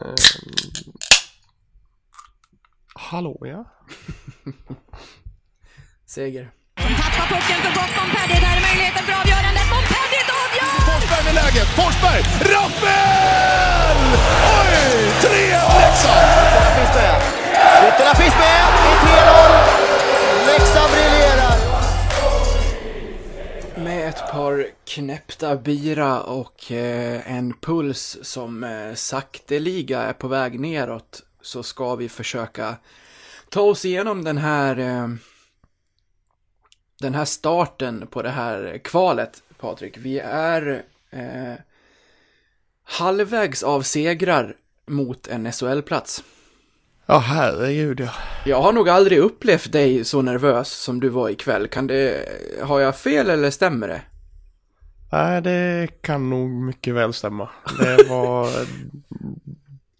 Eh, hallå ja. Seger. Som tappar pucken för gott Montpellier. Där är möjligheten för avgörandet. Montpellier avgör! Forsberg med läget. Forsberg! Rappel! Oj! 3-1 Leksand! Ytterna finns med. Ytterna finns med i 3-0. Leksand briljerar. Ett par knäppta bira och eh, en puls som eh, sakteliga är på väg neråt så ska vi försöka ta oss igenom den här eh, den här starten på det här kvalet, Patrik. Vi är eh, halvvägs av segrar mot en SHL-plats. Ja herregud ja. Jag har nog aldrig upplevt dig så nervös som du var ikväll. Kan det, har jag fel eller stämmer det? Nej det kan nog mycket väl stämma. Det var...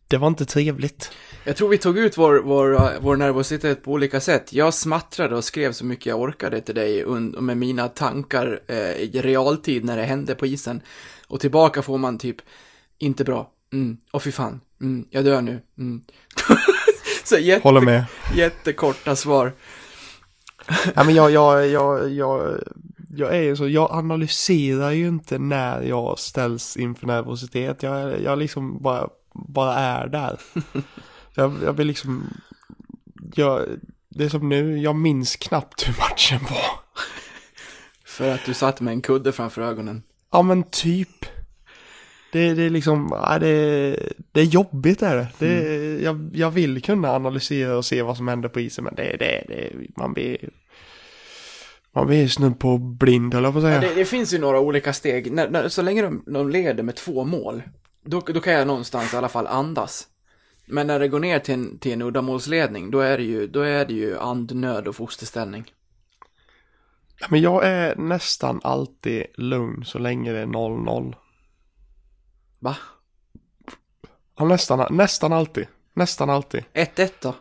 det var inte trevligt. Jag tror vi tog ut vår, vår, vår nervositet på olika sätt. Jag smattrade och skrev så mycket jag orkade till dig med mina tankar eh, i realtid när det hände på isen. Och tillbaka får man typ, inte bra, mm, och fy fan, mm, jag dör nu, mm. så jätte, Håller med. jättekorta svar. Nej men jag, jag, jag, jag, jag är ju så, jag analyserar ju inte när jag ställs inför nervositet. Jag, jag liksom bara, bara är där. Jag, jag vill liksom, jag, det är som nu, jag minns knappt hur matchen var. För att du satt med en kudde framför ögonen. Ja men typ. Det, det är liksom, det, det är jobbigt är det. det jag, jag vill kunna analysera och se vad som händer på isen men det, det, det man blir, man blir snudd på blind jag på att säga. Ja, det, det finns ju några olika steg. När, när, så länge de, de leder med två mål, då, då kan jag någonstans i alla fall andas. Men när det går ner till en, till en uddamålsledning, då är det ju, då är det ju andnöd och fosterställning. Men jag är nästan alltid lugn så länge det är 0-0. Va? Ja, nästan, nästan alltid. Nästan alltid. 1-1 då?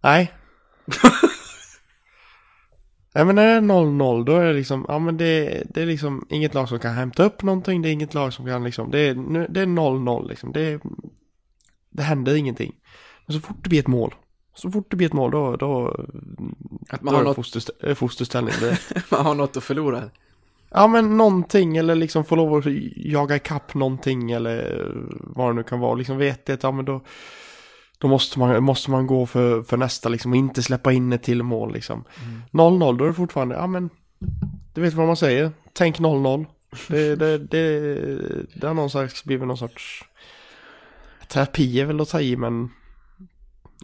Nej. Nej men när det är 0-0 då är det liksom, ja men det, det är liksom inget lag som kan hämta upp någonting, det är inget lag som kan liksom, det är, nu- det är 0-0 liksom, det är, det händer ingenting. Men så fort det blir ett mål, så fort det blir ett mål då, då, Att då man är har, det något, fosterstä- fosterställning. Man har något att förlora. Ja men någonting eller liksom få lov att jaga ikapp någonting eller vad det nu kan vara, liksom vet det, ja men då, då måste man, måste man gå för, för nästa liksom och inte släppa in ett till mål liksom. 0-0 då är det fortfarande, ja men du vet vad man säger, tänk 0-0. Det, det, det, det har någon slags blivit någon sorts terapi är väl att ta i men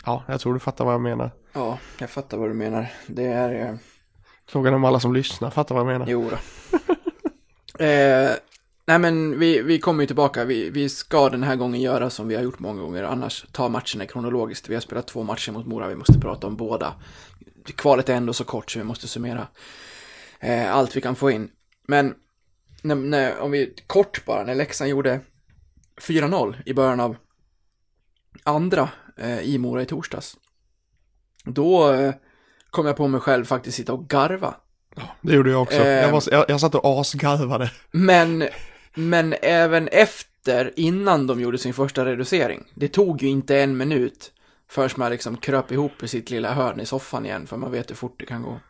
ja, jag tror du fattar vad jag menar. Ja, jag fattar vad du menar. Det är... Frågan är om alla som lyssnar fattar vad jag menar. jo då. eh, nej men vi, vi kommer ju tillbaka. Vi, vi ska den här gången göra som vi har gjort många gånger. Annars ta matcherna kronologiskt. Vi har spelat två matcher mot Mora. Vi måste prata om båda. Kvalet är ändå så kort så vi måste summera eh, allt vi kan få in. Men när, när, om vi kort bara, när Leksand gjorde 4-0 i början av andra eh, i Mora i torsdags. Då eh, kom jag på mig själv faktiskt sitta och garva. Det gjorde jag också. Eh. jag, var, jag, jag satt och asgarvade. Men, men även efter, innan de gjorde sin första reducering, det tog ju inte en minut förrän man liksom kröp ihop i sitt lilla hörn i soffan igen, för man vet hur fort det kan gå.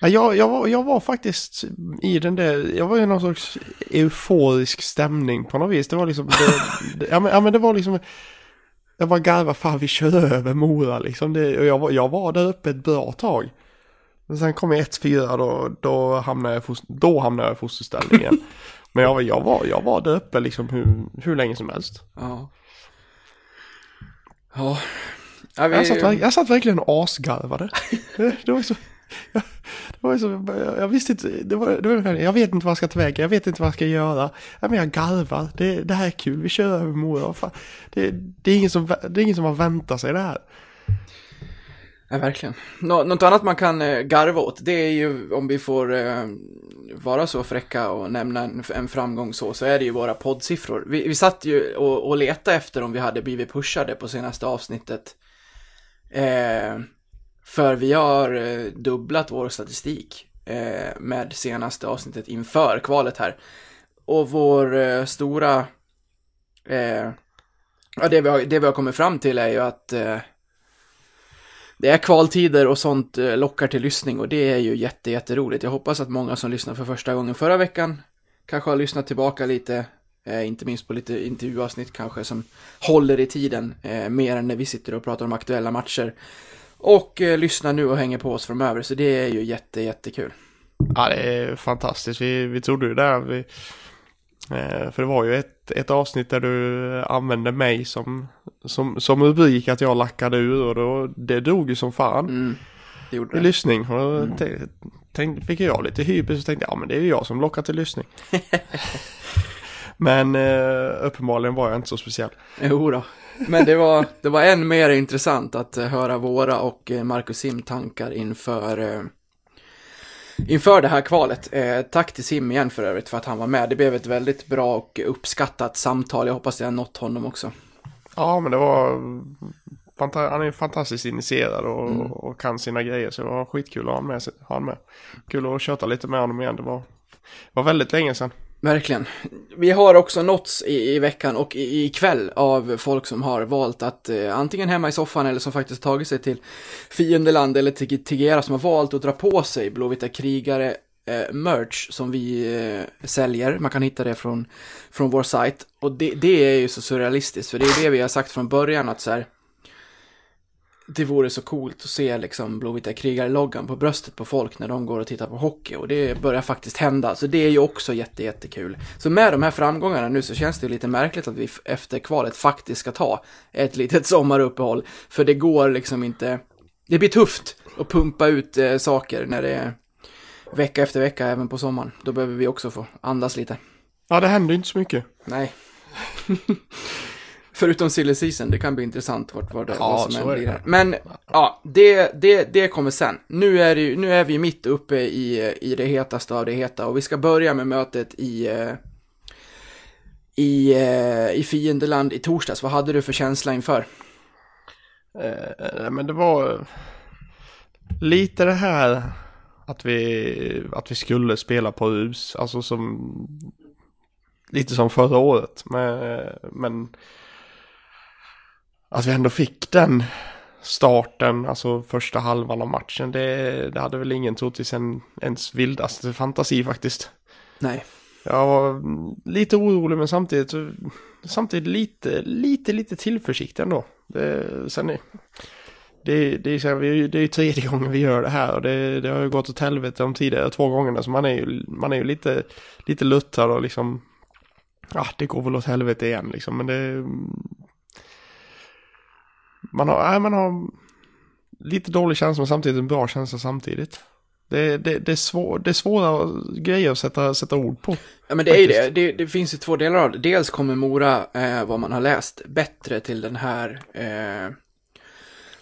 Ja, Jag, jag, var, jag var faktiskt i den där, jag var i någon sorts euforisk stämning på något vis. Det var liksom, det, det, ja, men, ja men det var liksom, jag bara garvade, fan vi kör över Mora liksom. Det, och jag, var, jag var där uppe ett bra tag. Men sen kom jag 1-4 då, då hamnade jag, foster- då hamnade jag i fosterställning igen. Men jag, var- jag, var, jag var där uppe liksom hur, hur länge som helst. Ja. Ja. ja vi, Jag satt, jag satt verkligen och asgarvade. Det var så... Jag, det var så jag, jag visste inte, det var, det var, jag vet inte vad jag ska ta vägen, jag vet inte vad jag ska göra. Ja, men jag garvar, det, det här är kul, vi kör över Mora. Fan, Det, det, är ingen som, det är ingen som har väntat sig det här. Ja, verkligen. Nå, något annat man kan eh, garva åt, det är ju om vi får eh, vara så fräcka och nämna en, en framgång så, så är det ju våra poddsiffror. Vi, vi satt ju och, och letade efter om vi hade blivit pushade på senaste avsnittet. Eh, för vi har eh, dubblat vår statistik eh, med senaste avsnittet inför kvalet här. Och vår eh, stora eh, Ja, det vi, har, det vi har kommit fram till är ju att eh, det är kvaltider och sånt eh, lockar till lyssning och det är ju jätte, jätteroligt. Jag hoppas att många som lyssnade för första gången förra veckan kanske har lyssnat tillbaka lite, eh, inte minst på lite intervjuavsnitt kanske som håller i tiden eh, mer än när vi sitter och pratar om aktuella matcher. Och eh, lyssnar nu och hänger på oss framöver, så det är ju jätte, jättekul. Ja, det är fantastiskt. Vi, vi trodde ju där. Vi, eh, för det var ju ett, ett avsnitt där du använde mig som, som, som rubrik att jag lackade ur och då, det drog ju som fan Mm, det gjorde i det. lyssning. Och då tänkte, tänkte, fick jag lite hybris och tänkte ja men det är ju jag som lockar till lyssning. men eh, uppenbarligen var jag inte så speciell. Jo då. Men det var, det var än mer intressant att eh, höra våra och eh, Marcus Sim tankar inför, eh, inför det här kvalet. Eh, tack till Sim igen för övrigt för att han var med. Det blev ett väldigt bra och uppskattat samtal. Jag hoppas det har nått honom också. Ja men det var han är fantastiskt initierad och, och kan sina grejer så det var skitkul att ha honom med. Ha med. Kul att köta lite med honom igen. Det var, var väldigt länge sedan. Verkligen. Vi har också nåtts i, i veckan och i, kväll av folk som har valt att eh, antingen hemma i soffan eller som faktiskt tagit sig till fiendeland eller till Tigera som har valt att dra på sig Blåvita krigare eh, merch som vi eh, säljer. Man kan hitta det från, från vår sajt. Och det, det är ju så surrealistiskt för det är det vi har sagt från början att så här det vore så coolt att se liksom Blåvita krigare-loggan på bröstet på folk när de går och tittar på hockey och det börjar faktiskt hända. Så det är ju också jätte, jättekul. Så med de här framgångarna nu så känns det lite märkligt att vi efter kvalet faktiskt ska ta ett litet sommaruppehåll. För det går liksom inte, det blir tufft att pumpa ut eh, saker när det är vecka efter vecka även på sommaren. Då behöver vi också få andas lite. Ja det hände ju inte så mycket. Nej. Förutom silly season, det kan bli intressant vart vad det Ja, vad som det. här. Men ja, det, det, det kommer sen. Nu är, det, nu är vi mitt uppe i, i det hetaste av det heta och vi ska börja med mötet i, eh, i, eh, i fiendeland i torsdags. Vad hade du för känsla inför? Eh, men det var lite det här att vi, att vi skulle spela på hus. Alltså som lite som förra året. Men, men att vi ändå fick den starten, alltså första halvan av matchen. Det, det hade väl ingen trott i sin ens vildaste fantasi faktiskt. Nej. Jag var lite orolig men samtidigt, samtidigt lite, lite, lite tillförsikt ändå. Det, sen är, det, det, är så här, vi- det är ju tredje gången vi gör det här och det, det har ju gått åt helvete de tidigare två gångerna så man är ju, man är ju lite, lite luttrad och liksom, ja det går väl åt helvete igen liksom men det, man har, nej, man har lite dålig känsla men samtidigt en bra känsla samtidigt. Det, det, det, är, svår, det är svåra grejer att sätta, sätta ord på. Ja men det är ju det. Faktiskt. det. Det finns ju två delar av det. Dels kommer Mora, eh, vad man har läst, bättre till den här eh,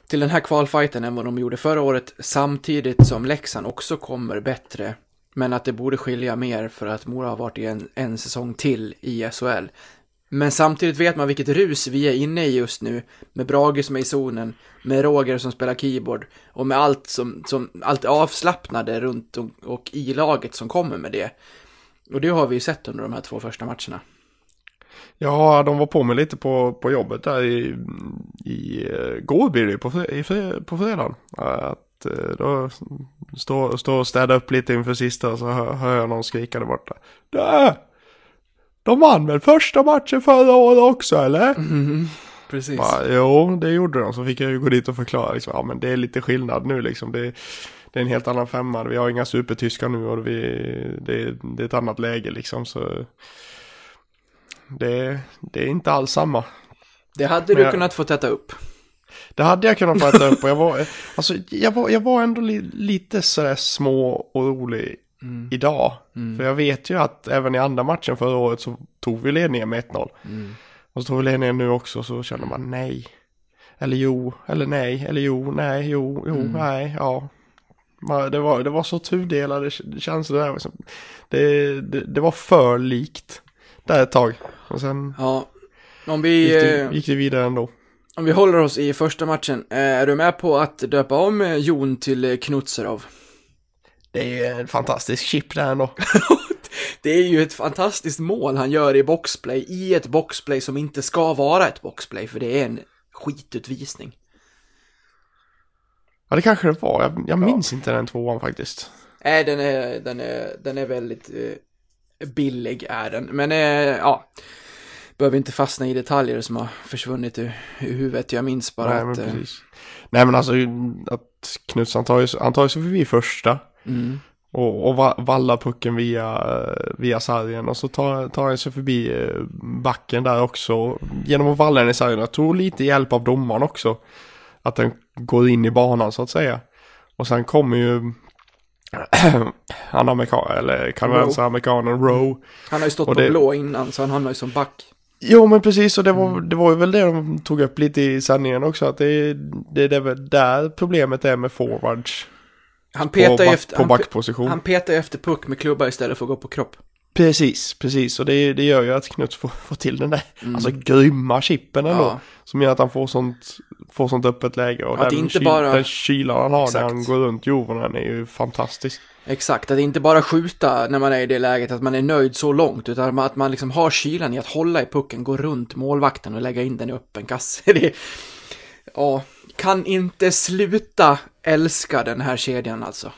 till den här kvalfighten än vad de gjorde förra året. Samtidigt som Leksand också kommer bättre. Men att det borde skilja mer för att Mora har varit i en, en säsong till i SHL. Men samtidigt vet man vilket rus vi är inne i just nu. Med Brage som är i zonen, med Roger som spelar keyboard och med allt som, som allt avslappnade runt och, och i laget som kommer med det. Och det har vi ju sett under de här två första matcherna. Ja, de var på mig lite på, på jobbet där i, i eh, går blir det på, i på fredagen. Att eh, då stå, stå och städa upp lite inför sista och så hör, hör jag någon skrika där borta. Där! De vann väl första matchen förra året också eller? Precis. Bara, jo, det gjorde de. Så fick jag ju gå dit och förklara liksom, ja men det är lite skillnad nu liksom. Det, det är en helt annan femma. Vi har inga supertyskar nu och vi, det, det är ett annat läge liksom. Så det, det är inte alls samma. Det hade Men du jag- kunnat få täta upp. Det hade jag kunnat få äta upp och jag var, alltså, jag var, jag var ändå li, lite sådär små orolig idag. För jag vet ju att även i andra matchen förra året så tog vi ledningen med 1-0. Och så tog vi ledningen nu också så känner man nej. Eller jo, eller nej, eller jo, nej, jo, jo, nej, ja. Man- Det var, det var så tudelade känslor där. liksom. Det, det, det var för likt där ett tag. Och sen Ja. Om gick vi, det, eh, gick det vidare ändå. om vi håller oss i första matchen, eh, är du med på att döpa om eh, Jon till Knutserov? Det är en fantastisk chip där ändå. det är ju ett fantastiskt mål han gör i boxplay, i ett boxplay som inte ska vara ett boxplay, för det är en skitutvisning. Ja, det kanske det var. Jag, jag minns inte den tvåan faktiskt. Nej, den är, den är, den är väldigt eh, billig är den, men eh, ja. Behöver inte fastna i detaljer som har försvunnit ur, ur huvudet. Jag minns bara Nej, att... men eh, precis. Nej, men alltså att Knutsson tar ju, han tar ju sig förbi första. Mm, Och, och va- vallar pucken via, via sargen och så tar, tar han sig förbi eh, backen där också. Genom att valla den i sargen. Jag tror lite hjälp av domaren också. Att den går in i banan så att säga. Och sen kommer ju han amerikan, eller kanadensare amerikanen Rowe. han har ju stått Och på det- blå innan, så han hamnar ju som back. Jo men precis och det var, det var ju väl det de tog upp lite i sändningen också. Att det, det, det är väl där problemet är med forwards. Han På, petar back, efter... på backposition. han petar efter puck med klubba istället för att gå på kropp. Precis, precis. Och det, det gör ju att Knuts får, får till den där alltså grymma chippen ändå. Mm. Ja. Som gör att han får sånt, får sånt öppet läge. Och Att den, inte kyl, bara- den kylan han har Exakt. när han går runt jorden är ju fantastisk. Exakt, att inte bara skjuta när man är i det läget att man är nöjd så långt, utan att man liksom har kylan i att hålla i pucken, gå runt målvakten och lägga in den i öppen kasse. Det, ja, kan inte sluta älska den här kedjan alltså.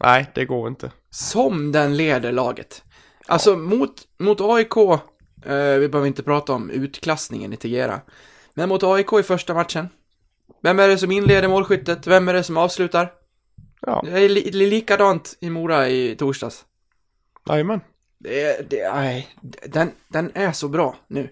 Nej, det går inte. Som den leder laget. Alltså mot, mot AIK, eh, vi behöver inte prata om utklassningen i Tegera, men mot AIK i första matchen. Vem är det som inleder målskyttet? Vem är det som avslutar? Ja, Det är li- likadant i Mora i torsdags. jajamän. Det, det, nej, den, den är så bra nu.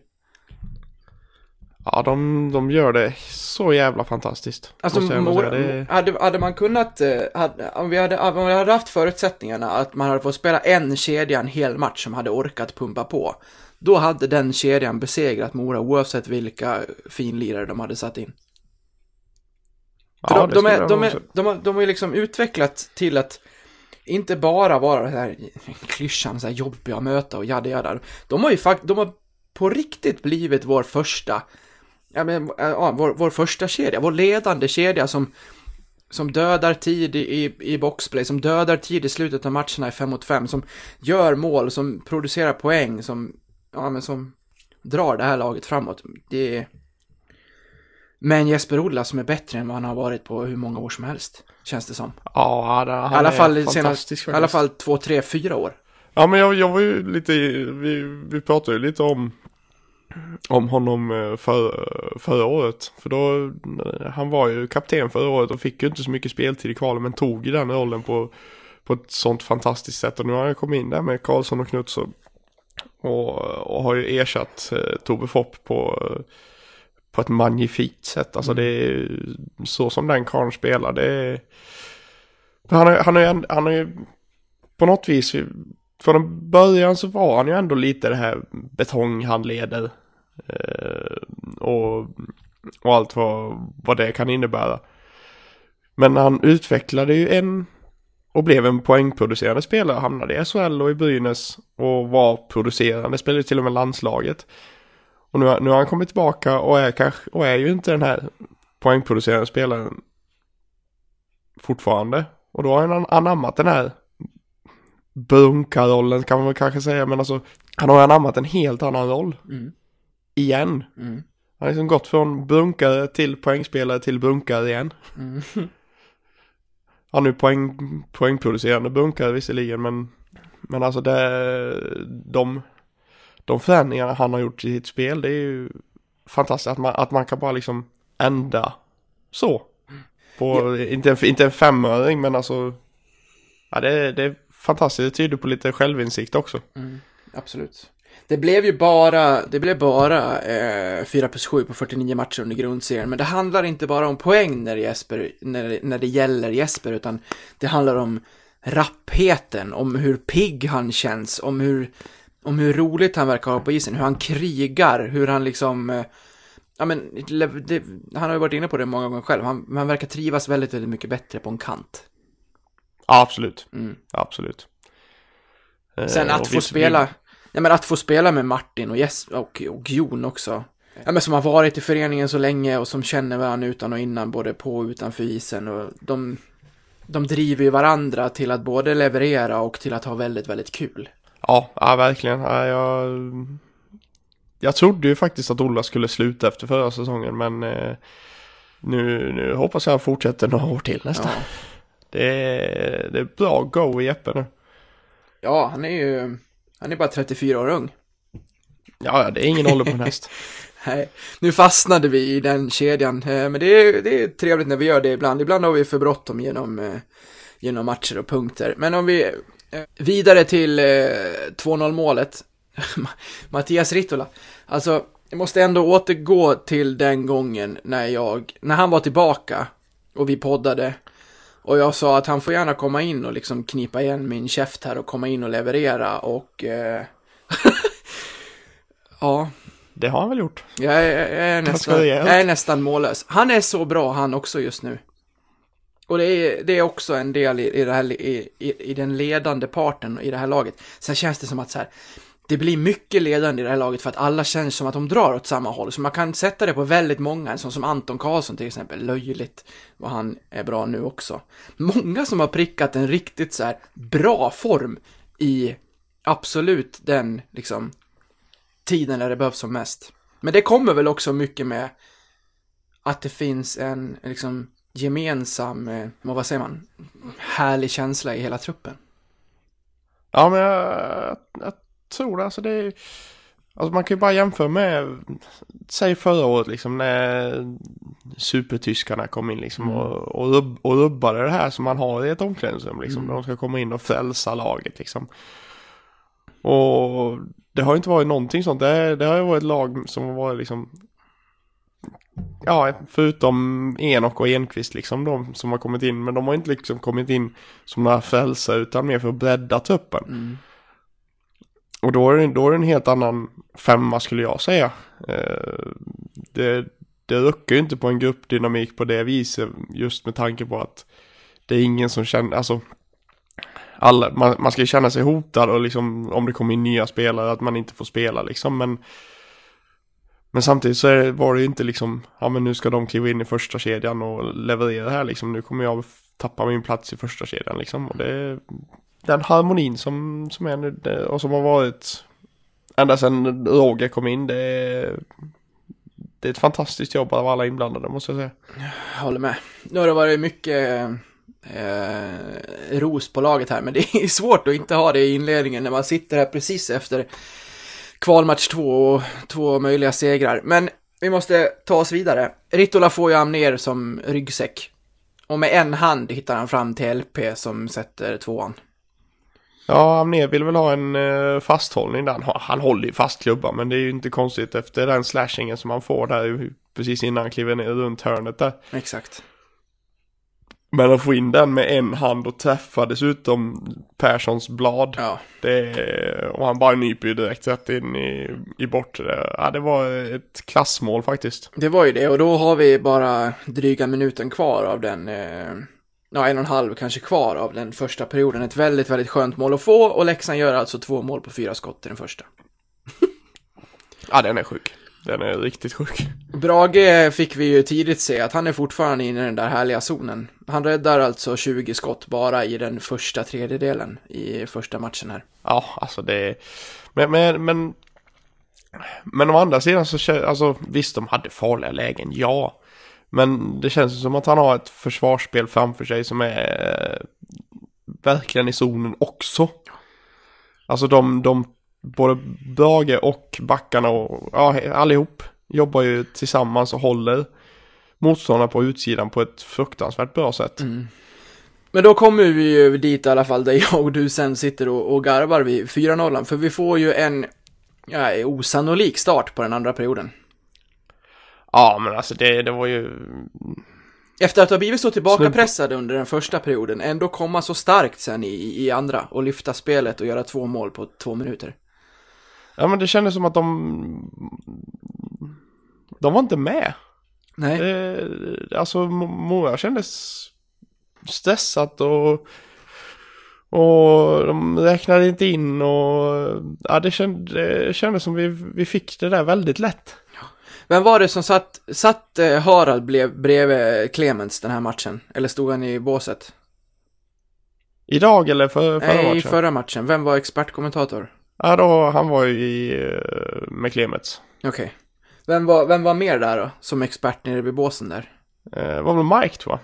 Ja, de, de gör det så jävla fantastiskt. Alltså, säga. det, hade, hade man kunnat, eh, hade, om, vi hade, om vi hade haft förutsättningarna att man hade fått spela en kedja en hel match som hade orkat pumpa på, då hade den kedjan besegrat Mora oavsett vilka finlirare de hade satt in. För ja, de, de, är, de, är, de, har, de har ju liksom utvecklat till att inte bara vara så här klyschan, så här jobbiga möta och jada jada. De har ju fakt, de har på riktigt blivit vår första, ja men, ja, vår, vår första kedja, vår ledande kedja som, som dödar tid i, i, i boxplay, som dödar tid i slutet av matcherna i 5 mot 5, som gör mål, som producerar poäng, som, ja men som drar det här laget framåt. Det är... Men Jesper Ola som är bättre än vad han har varit på hur många år som helst, känns det som. Ja, han I alla fall, senast, i alla fall två, tre, fyra år. Ja, men jag, jag var ju lite, vi, vi pratade ju lite om, om honom eh, för, förra året. För då, eh, han var ju kapten förra året och fick ju inte så mycket speltid i kvalen men tog ju den rollen på, på ett sånt fantastiskt sätt. Och nu har han kommit in där med Karlsson och Knutsson. Och, och har ju ersatt eh, Tobbe Fopp på, på ett magnifikt sätt. Alltså det är så som den karln spelar. Det är, han, har- han, har han har ju på något vis från början så var han ju ändå lite det här betonghandleder. Eh, och, och allt vad, vad det kan innebära. Men han utvecklade ju en och blev en poängproducerande spelare. Hamnade i SHL och i Brynäs och var producerande. Spelade till och med landslaget. Och nu, har- nu har han kommit tillbaka och är, kanske, och är ju inte den här poängproducerande spelaren fortfarande. Och då har han anammat den här bunkarrollen kan man väl kanske säga. Men alltså han har anammat en helt annan roll. Mm. Igen. Mm. Han har liksom gått från bunkare till poängspelare till bunkare igen. Mm. Han är ju poäng, poängproducerande bunkare visserligen men Men alltså det De De förändringarna han har gjort i sitt spel det är ju Fantastiskt att man, att man kan bara liksom ändra Så På, inte, en, inte en femöring men alltså Ja det, det är fantastiskt, det tyder på lite självinsikt också Mm. Absolut. Det blev ju bara, det blev bara eh, 4 plus 7 på 49 matcher under grundserien, men det handlar inte bara om poäng när, Jesper, när, när det gäller Jesper, utan det handlar om rappheten, om hur pigg han känns, om hur, om hur roligt han verkar ha på isen, hur han krigar, hur han liksom, eh, ja men, det, han har ju varit inne på det många gånger själv, han, han verkar trivas väldigt, väldigt mycket bättre på en kant. Ja absolut, Mm. absolut Eh, Sen att få vi- spela, ja men att få spela med Martin och Jess och, och Jon också. Ja men som har varit i föreningen så länge och som känner varandra utan och innan, både på och utanför isen och de, de driver ju varandra till att både leverera och till att ha väldigt, väldigt kul. Ja, ja verkligen. Ja, jag, jag trodde ju faktiskt att Ola skulle sluta efter förra säsongen men eh, nu, nu hoppas jag han fortsätter några år till nästan. Ja. Det, är, det är bra go i Jeppe nu. ja, han är ju, han är bara 34 år ung. Ja, ja, det är ingen ålder på en häst. Nej, nu fastnade vi i den kedjan, eh, men det är, det är trevligt när vi gör det ibland. Ibland har vi för bråttom genom, eh, genom matcher och punkter. Men om vi, eh, vidare till 2-0 målet, Mattias Rittola. Alltså, jag måste ändå återgå till den gången när jag, när han var tillbaka och vi poddade. Och jag sa att han får gärna komma in och liksom knipa igen min käft här och komma in och leverera och... Eh... ja, Det har han väl gjort. jag är, jag, är nästan, jag är nästan mållös. Han är så bra han också just nu. Och det är, det är också en del i, i, här, i, i den ledande parten i det här laget. Sen känns det som att så här, det blir mycket ledande i det här laget för att alla känns som att de drar åt samma håll. Så man kan sätta det på väldigt många, en sån som Anton Karlsson till exempel. Löjligt vad han är bra nu också. Många som har prickat en riktigt så här bra form i absolut den liksom tiden när det behövs som mest. Men det kommer väl också mycket med att det finns en liksom gemensam, eh, vad säger man, härlig känsla i hela truppen. Ja, men jag, jag tror det. Alltså det är, alltså man kan ju bara jämföra med, säg förra året liksom när supertyskarna kom in liksom och, och, rubb, och rubbade det här som man har i ett omklädningsrum liksom. De ska komma in och frälsa laget liksom. Och det har ju inte varit någonting sånt. Det, det har ju varit lag som har varit liksom Ja, förutom Enok och Enqvist liksom de som har kommit in. Men de har inte liksom kommit in som några frälsare utan mer för att bredda truppen. Mm. Och då är, det, då är det en helt annan femma skulle jag säga. Eh, det, det ruckar ju inte på en gruppdynamik på det viset just med tanke på att det är ingen som känner, alltså alla, man, man ska ju känna sig hotad och liksom om det kommer in nya spelare att man inte får spela liksom. Men men samtidigt så är, det- var det ju inte liksom, ja men nu ska de kliva in i första kedjan och leverera här liksom, nu kommer jag tappa min plats i första kedjan liksom. Och det den harmonin som, som är nu och som har varit ända sedan Roger kom in, det är, det är ett fantastiskt jobb av alla inblandade måste jag säga. Jag håller med. Nu har det varit mycket eh, ros på laget här, men det är svårt att inte ha det i inledningen när man sitter här precis efter kvalmatch två och två möjliga segrar. Men vi måste ta oss vidare. Ritola får ju ner som ryggsäck. Och med en hand hittar han fram till LP som sätter tvåan. Ja, Amner vill väl ha en eh, fasthållning där. Han, han håller ju fast klubban men det är ju inte konstigt efter den slashingen som han får där precis innan han kliver ner runt hörnet där. Exakt. Men att få in den med en hand och träffa dessutom Perssons blad. Ja. Det, och han bara nyper ju direkt rätt in i, i bortre. Ja, det var ett klassmål faktiskt. Det var ju det och då har vi bara dryga minuten kvar av den, eh, ja en och en halv kanske kvar av den första perioden. Ett väldigt, väldigt skönt mål att få och Leksand gör alltså två mål på fyra skott i den första. Ja, den är sjuk. Den är riktigt sjuk. Brage fick vi ju tidigt se att han är fortfarande inne i den där härliga zonen. Han räddar alltså 20 skott bara i den första tredjedelen i första matchen här. Ja, alltså det men, men, men, men å andra sidan så alltså visst de hade farliga lägen, ja. Men det känns ju som att han har ett försvarsspel framför sig som är eh, verkligen i zonen också. Alltså de, de både Brage och backarna och ja, allihop jobbar ju tillsammans och håller motståndarna på utsidan på ett fruktansvärt bra sätt. Mm. Men då kommer vi ju dit i alla fall där jag och du sen sitter och, och garvar vid 4-0, för vi får ju en ja, osannolik start på den andra perioden. Ja, men alltså det, det var ju Efter att ha blivit så tillbakapressade under den första perioden, ändå komma så starkt sen i, i andra och lyfta spelet och göra två mål på två minuter. Ja men det kändes som att de... De var inte med. Nej. Det, alltså Mo- Mora kändes stressat och... Och de räknade inte in och... Ja det kändes, det kändes som vi, vi fick det där väldigt lätt. Vem var det som satt, satt eh, Harald blev bredvid Clemens den här matchen? Eller stod han i båset? Idag eller för, förra Nej, i matchen? förra matchen. Vem var expertkommentator? Ja, då, han var ju i, uh, med Clemets. Okej. Vem, var, vem var mer där då? Som expert nere vid båsen där? Uh, var väl Mike tror jag.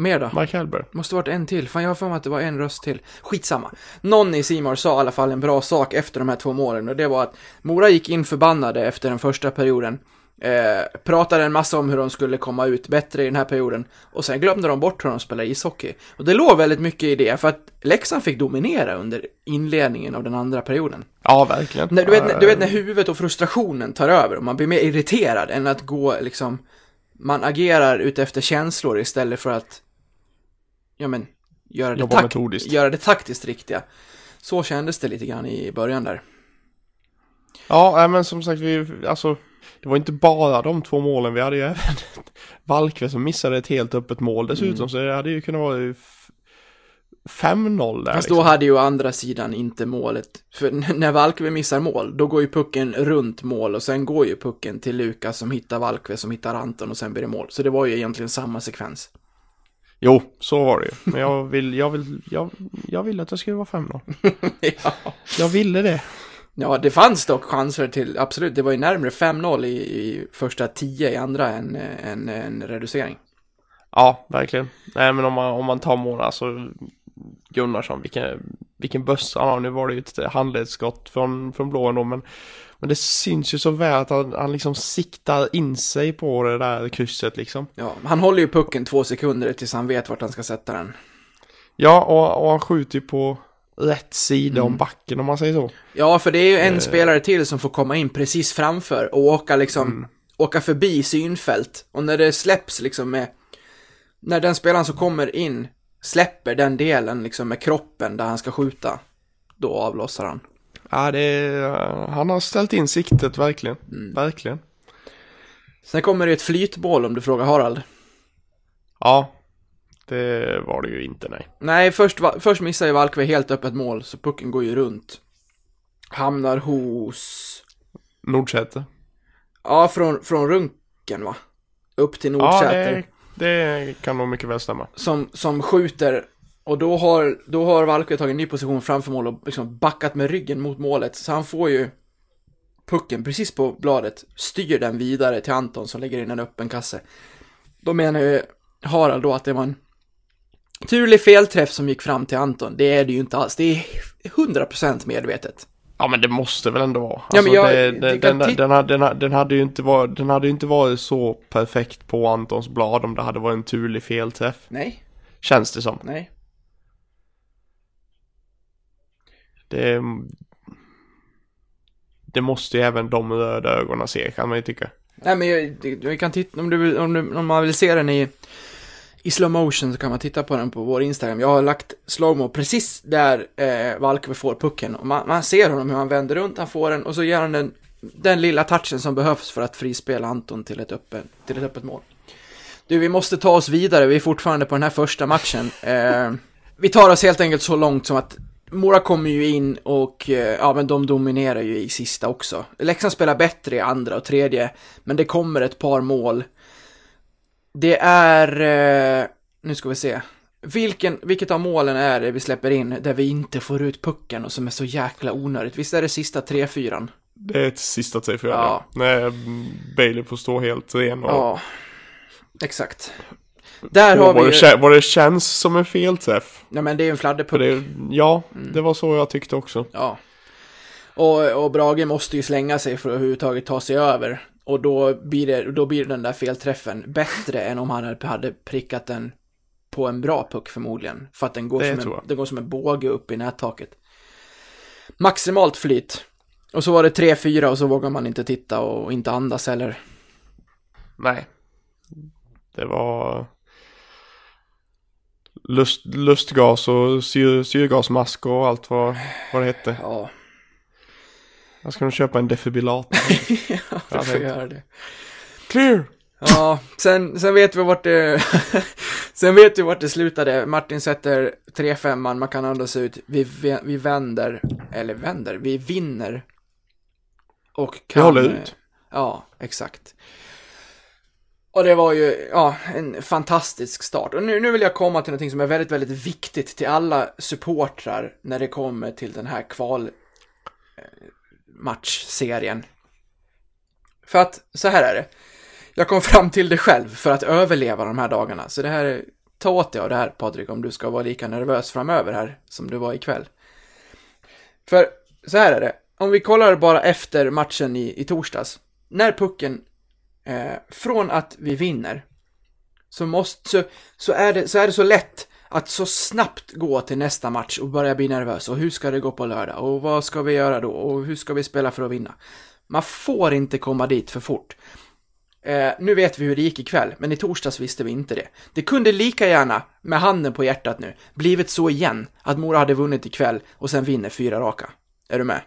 Mer då? Mike Hellberg. Måste varit en till. Fan, jag har för mig att det var en röst till. Skitsamma. Någon i Simor sa i alla fall en bra sak efter de här två målen och det var att Mora gick in förbannade efter den första perioden. Eh, pratade en massa om hur de skulle komma ut bättre i den här perioden och sen glömde de bort hur de spelar ishockey. Och det låg väldigt mycket i det för att Leksand fick dominera under inledningen av den andra perioden. Ja, verkligen. Du, vet, Eh, du vet när huvudet och frustrationen tar över och man blir mer irriterad än att gå liksom Man agerar utefter känslor istället för att Ja men Göra det, tak- göra det taktiskt riktiga Så kändes det lite grann i början där Ja, men som sagt, vi, alltså, det var inte bara de två målen. Vi hade ju även Valkve som missade ett helt öppet mål dessutom. Mm. Så det hade ju kunnat vara f- 5-0 där. Fast liksom. då hade ju andra sidan inte målet För när Valkve missar mål Då går ju pucken runt mål och sen går ju pucken till Lukas som hittar Valkve som hittar Anton och sen blir det mål Så det var ju egentligen samma sekvens Jo, så var det ju. Men jag vill, jag vill, jag, jag ville att det skulle vara 5-0. Ja Jag ville det. Ja, det fanns dock chanser till, absolut, det var ju närmare 5-0 i, i första 10 i andra än en, en reducering. Ja, verkligen. Nej, men om man, om man tar mål, alltså Gunnarsson, vilken, vilken bössa han har. Nu var det ju ett handledsskott från, från blå ändå, men, men det syns ju så väl att han, han liksom siktar in sig på det där krysset liksom. Ja, han håller ju pucken två sekunder tills han vet vart han ska sätta den. Ja, och, och han skjuter ju på rätt sida Mm. om backen om man säger så. Ja, för det är ju en spelare till som får komma in precis framför och åka liksom, åka förbi synfält. Och när det släpps liksom med, när den spelaren som kommer in släpper den delen liksom med kroppen där han ska skjuta, då avlossar han. Ja, det är, han har ställt in siktet verkligen. Verkligen. Sen kommer det ett flytmål om du frågar Harald. Ja, det var det ju inte nej. Nej, först, först missar ju Valkve helt öppet mål, så pucken går ju runt. Hamnar hos... Nordsäter. Ja, från, från Runken va? Upp till Ja, Nordsäter. det, det kan nog mycket väl stämma. som, som skjuter. Och då har, då har Valkve tagit en ny position framför mål och liksom backat med ryggen mot målet. Så han får ju pucken precis på bladet, styr den vidare till Anton som lägger in en öppen kasse. Då menar ju Harald då att det var en turlig felträff som gick fram till Anton. Det är det ju inte alls. Det är 100% medvetet. Ja men det måste väl ändå vara. Ja, men jag- det, det det, kan den, hade, den, hade- den hade ju inte varit, den hade ju inte varit så perfekt på Antons blad om det hade varit en turlig felträff. Nej, Känns det som. nej. Det, det måste ju även de röda ögonen se kan man ju tycka. Nej men jag, vi kan titta, om, du, om, du, om man vill se den i, i slow motion så kan man titta på den på vår Instagram. Jag har lagt slowmo precis där eh, Valkve får pucken. Och man, man ser honom hur han vänder runt, han får den och så gör han den, den lilla touchen som behövs för att frispela Anton till ett, öppet, till ett öppet mål. Du, vi måste ta oss vidare, vi är fortfarande på den här första matchen. Eh, vi tar oss helt enkelt så långt som att Mora kommer ju in och, eh, ja men de dominerar ju i sista också. Leksand spelar bättre i andra och tredje, men det kommer ett par mål. Det är, eh, nu ska vi se. Vilken, vilket av målen är det vi släpper in där vi inte får ut pucken och som är så jäkla onödigt? Visst är det sista 3-4? Det är ett sista tre för Ja. När Bailey får stå helt ren och... Ja, exakt. Där och har vad, vi det, ju, vad det känns som en felträff. nej men det är ju en fladderpuck. det, ja, Mm. det var så jag tyckte också. Ja. Och, och Brage måste ju slänga sig för att överhuvudtaget ta sig över. Och då blir, det, då blir den där felträffen bättre än om han hade- prickat den på en bra puck förmodligen. För att den går, Det som en, den går som en båge upp i nättaket. Maximalt flyt. Och så var det 3-4 och så vågar man inte titta och inte andas heller. Nej. Det var... Lust, lustgas och syr, syrgasmask och allt vad, vad det hette. Ja, Jag ska nog köpa en defibrillator. ja du får göra det. Clear! Ja, sen, sen vet vi vart det... sen vet vi vart det slutade. Martin sätter 3-5 man kan andas ut. Vi, vi, vi vänder, eller vänder, vi vinner. Och kan... håller ut. Ja, exakt. Och det var ju, ja, en fantastisk start. Och nu, nu vill jag komma till något som är väldigt, väldigt viktigt till alla supportrar när det kommer till den här kval eh, matchserien. För att, så här är det. Jag kom fram till det själv för att överleva de här dagarna. Så det här, är- ta åt dig av det här Patrik om du ska vara lika nervös framöver här som du var ikväll. För så här är det. Om vi kollar bara efter matchen i, i torsdags. När pucken, eh, från att vi vinner, så, måste, så, så, är det, så är det så lätt att så snabbt gå till nästa match och börja bli nervös. Och hur ska det gå på lördag? Och vad ska vi göra då? Och hur ska vi spela för att vinna? Man får inte komma dit för fort. Eh, nu vet vi hur det gick ikväll, men i torsdags visste vi inte det. Det kunde lika gärna, med handen på hjärtat nu, blivit så igen att Mora hade vunnit ikväll och sen vinner fyra raka. Är du med?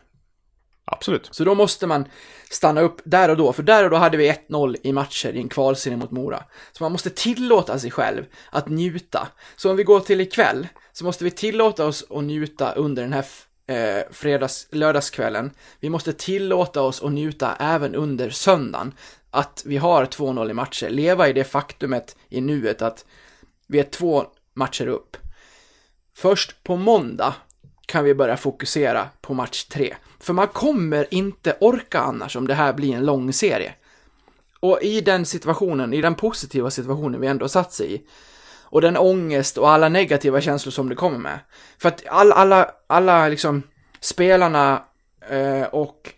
Absolut. Så då måste man stanna upp där och då, för där och då hade vi 1-0 i matcher i en kvalserie mot Mora. Så man måste tillåta sig själv att njuta. Så om vi går till ikväll så måste vi tillåta oss att njuta under den här eh, fredags, lördagskvällen. Vi måste tillåta oss att njuta även under söndagen. Att vi har 2-0 i matcher, leva i det faktumet i nuet att vi är två matcher upp. Först på måndag kan vi börja fokusera på match tre. För man kommer inte orka annars om det här blir en lång serie. Och i den situationen, i den positiva situationen vi ändå satt sig i, och den ångest och alla negativa känslor som det kommer med. För att alla, alla, alla liksom spelarna eh, och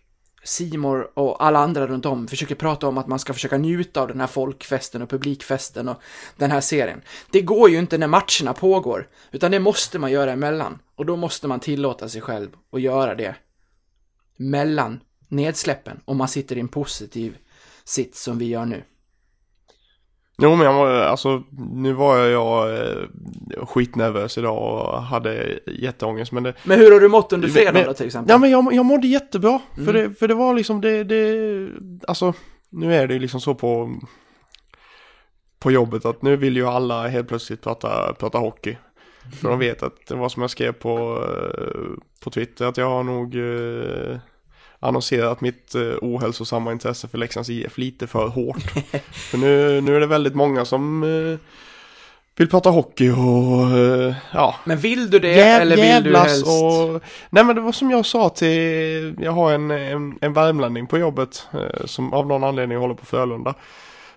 Simor och alla andra runt om försöker prata om att man ska försöka njuta av den här folkfesten och publikfesten och den här serien. Det går ju inte när matcherna pågår, utan det måste man göra emellan. Och då måste man tillåta sig själv att göra det mellan nedsläppen om man sitter i en positiv sits som vi gör nu. Jo men jag var, alltså nu var jag, jag eh, skitnervös idag och hade jätteångest men det Men hur har du mått under fredagen då till exempel? Ja men jag, jag mådde jättebra för, Mm. det, för det var liksom det, det, alltså nu är det ju liksom så på på jobbet att nu vill ju alla helt plötsligt prata, prata hockey. För de vet att det var som jag skrev på, eh, på Twitter att jag har nog eh, annonserat mitt eh, ohälsosamma intresse för Leksands IF lite för hårt. för nu, nu är det väldigt många som eh, vill prata hockey och eh, ja, Men vill du det Jäv, eller vill du helst? och... Nej men det var som jag sa till... Jag har en, en, en värmlänning på jobbet eh, som av någon anledning håller på Frölunda.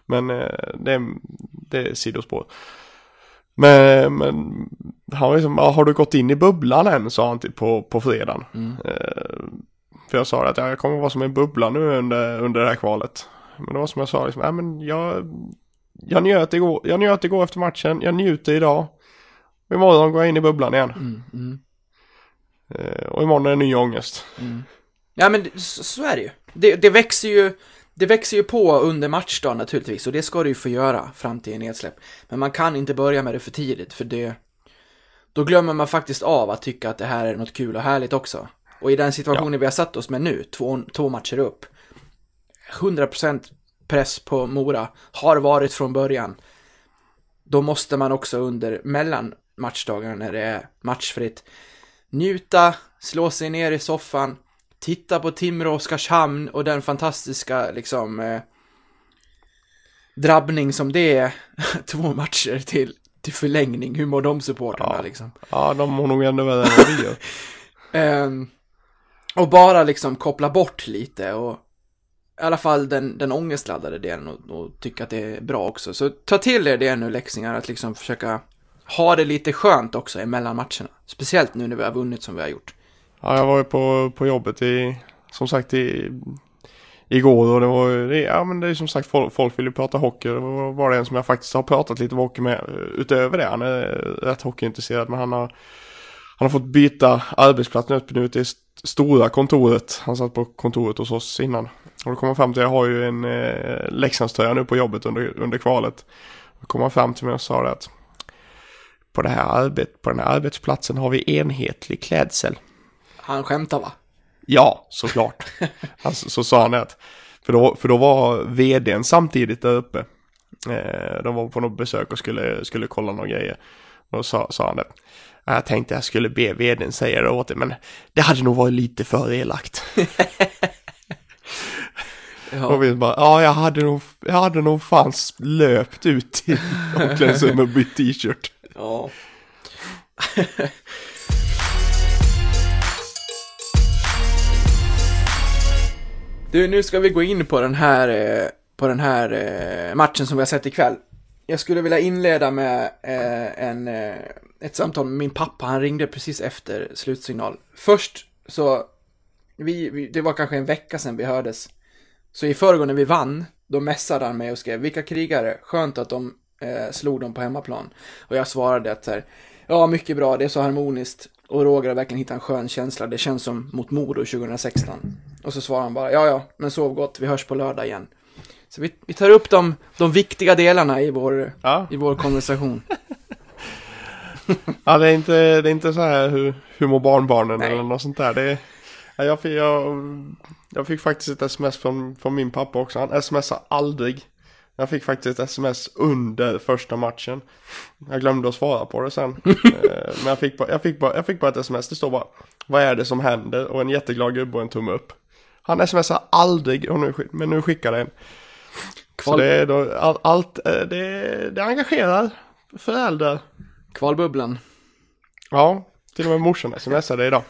Men det, är, det är sidospår. Men, men han var liksom, "Ja, har du gått in i bubblan än? sa han till, på, på fredagen. Mm. För jag sa att ja, jag kommer vara som en bubbla nu under, under det här kvalet. Men det var som jag sa, liksom, ja, men jag, jag, njöt igår, jag njöt igår efter matchen, jag njuter idag. Och imorgon går jag in i bubblan igen. Mm, mm, Eh, och imorgon är det ny ångest. mm. Ja men så, så är det ju. Det, det växer ju. Det växer ju på under matchdagen naturligtvis och det ska det ju få göra fram till nedsläpp. Men man kan inte börja med det för tidigt för det då glömmer man faktiskt av att tycka att det här är något kul och härligt också. Och i den situationen vi har satt oss med nu, två, två matcher upp, 100% press på Mora har varit från början. Då måste man också under mellan matchdagarna när det är matchfritt njuta, slå sig ner i soffan, titta på Timrå Oskarshamn och den fantastiska liksom eh, drabbning som det är två matcher till, till förlängning. Hur mår de supportrarna Ja. liksom? Ja, de mår nog ännu värre än vad vi gör. Ehm, och bara liksom koppla bort lite och i alla fall den, den ångestladdade delen och, och tycka att det är bra också. Så ta till er det nu leksingar, att liksom försöka ha det lite skönt också emellan matcherna. Speciellt nu när vi har vunnit som vi har gjort. Ja, jag var ju på, på jobbet i, som sagt i, igår och det var ju, det, ja men det är som sagt folk, folk vill ju prata hockey. Det var bara en som jag faktiskt har pratat lite hockey med utöver det. Han är rätt hockeyintresserad men han har, han har fått byta arbetsplats nu nu till st- stora kontoret. Han satt på kontoret hos oss innan. Och då kom han fram till, jag har ju en eh, Leksandströja nu på jobbet under, under kvalet. Då kom han fram till mig och sa det att på, det här arbet, på den här arbetsplatsen har vi enhetlig klädsel. Han skämtar va? Ja, såklart. alltså, så sa han det. att- För då, för då var vdn samtidigt där uppe. Eh, de var på något besök och skulle, skulle kolla några grejer. Och då sa, sa han det. "Ja, Jag tänkte jag skulle be vdn säga det åt dig, men det hade nog varit lite för elakt. Ja. Och vi bara, ja jag hade nog, jag hade nog fan löpt ut till omklädningsrummet och bytt t-shirt. Ja. du, nu ska vi gå in på den här, eh, på den här eh, matchen som vi har sett ikväll. Jag skulle vilja inleda med eh, en, eh, ett samtal med min pappa. Han ringde precis efter slutsignal. Först så, vi, vi, det var kanske en vecka sedan vi hördes. Så i förrgår när vi vann, då messade han mig och skrev vilka krigare, skönt att de eh, slog dem på hemmaplan. Och jag svarade att så här, ja mycket bra, det är så harmoniskt. Och Roger har verkligen hittat en skön känsla, det känns som mot Modo 2016. Och så svarade han bara, ja ja, men sov gott, vi hörs på lördag igen. Så vi, vi tar upp de, de viktiga delarna i vår, Ja. i vår konversation. Ja, det är inte, det är inte så här hur, hur mår barnbarnen Nej. eller något sånt där. Det är, ja, jag, fick, jag, jag fick faktiskt ett sms från, från min pappa också. Han smsar aldrig. Jag fick faktiskt ett sms under första matchen. Jag glömde att svara på det sen. Eh, Men jag fick, bara, jag, fick bara, jag fick bara ett sms. Det står bara Vad är det som händer? Och en jätteglad gubbe och en tumme upp. Han smsar aldrig, och nu, men nu skickar det en. Så Kval- det är då, all, allt, eh, det, det engagerar föräldrar. Kvalbubblan. Ja, till och med morsan smsade idag.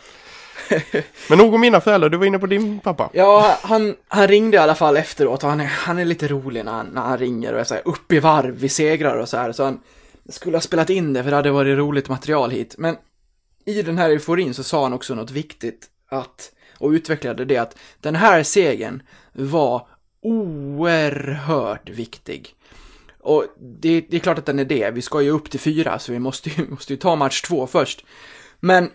Men nog om mina föräldrar, du var inne på din pappa. Ja, han, han ringde i alla fall efteråt och han är, han är lite rolig när han, när han ringer och är så här upp i varv, vi segrar och så här. Så han skulle ha spelat in det för det hade varit roligt material hit. Men i den här euforin så sa han också något viktigt att, och utvecklade det att den här segern var oerhört viktig. Och det, det är klart att den är det, vi ska ju upp till fyra så vi måste ju, måste ju ta match två först. Men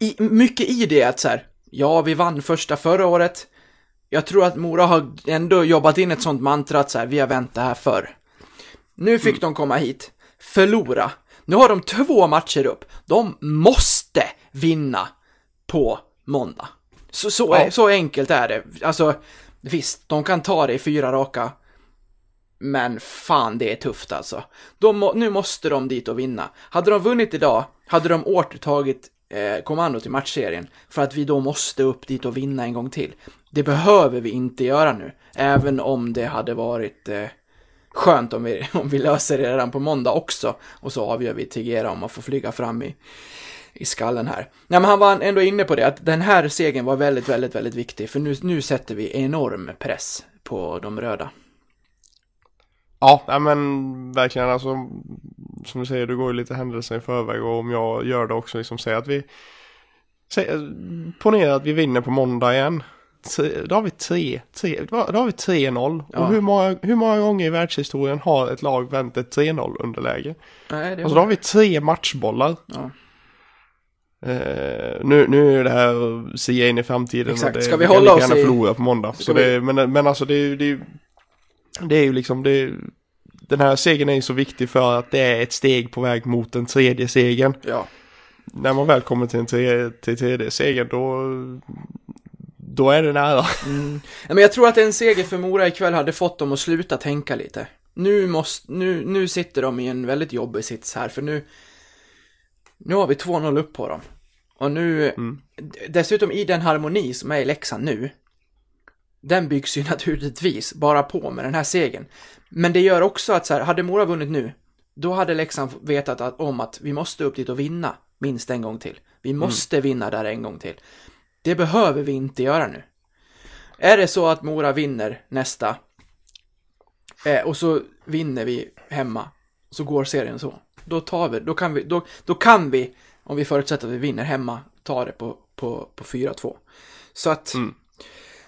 i, mycket i det att så här, ja, vi vann första förra året. Jag tror att Mora har ändå jobbat in ett sånt mantra att så här, vi har vänt det här förr. Nu fick de komma hit, förlora. Nu har de två matcher upp. De måste vinna på måndag. Så, så, Ja. så enkelt är det. Alltså, visst, de kan ta det i fyra raka. Men fan, det är tufft alltså. De må, nu måste de dit och vinna. Hade de vunnit idag, hade de återtagit eh, kommandot i matchserien. För att vi då måste upp dit och vinna en gång till. Det behöver vi inte göra nu. Även om det hade varit eh, skönt om vi, om vi löser det redan på måndag också. Och så avgör vi Tegera om att få flyga fram i, i skallen här. Nej, men han var ändå inne på det, att den här segern var väldigt, väldigt, väldigt viktig. För nu, nu sätter vi enorm press på de röda. Ja, nej, men verkligen alltså. Som du säger, du går ju lite händelser i förväg och om jag gör det också, liksom säger att vi... Säg, ponera att vi vinner på måndag igen. Då har vi tre, tre då då har vi 3-0. Ja. Och hur många, hur många gånger i världshistorien har ett lag vänt ett 3-0 underläge? Nej, det Alltså då har vi tre matchbollar. Ja. Eh, nu, nu är det här sia in i framtiden. Exakt. Det, Ska vi hålla oss gärna i- förlora på måndag. Ska Så det, men, men alltså det är ju, det det är ju liksom, det den här segern är ju så viktig för att det är ett steg på väg mot den tredje segern. Ja. När man väl kommer till en tre, till tredje segern då, då är det nära. Nej, men jag tror att en seger för Mora ikväll hade fått dem att sluta tänka lite. Nu, måste, nu, nu sitter de i en väldigt jobbig sits här, för nu, nu har vi 2-0 upp på dem. Och nu, d- dessutom i den harmoni som är i Leksand nu, den byggs ju naturligtvis bara på med den här segern. Men det gör också att så här, hade Mora vunnit nu, då hade Leksand vetat att, om att vi måste upp dit och vinna minst en gång till. Vi måste vinna där en gång till. Det behöver vi inte göra nu. Är det så att Mora vinner nästa eh, och så vinner vi hemma, så går serien så. Då tar vi, då kan vi, då, då kan vi, om vi förutsätter att vi vinner hemma, ta det på, på, på 4-2. Så att,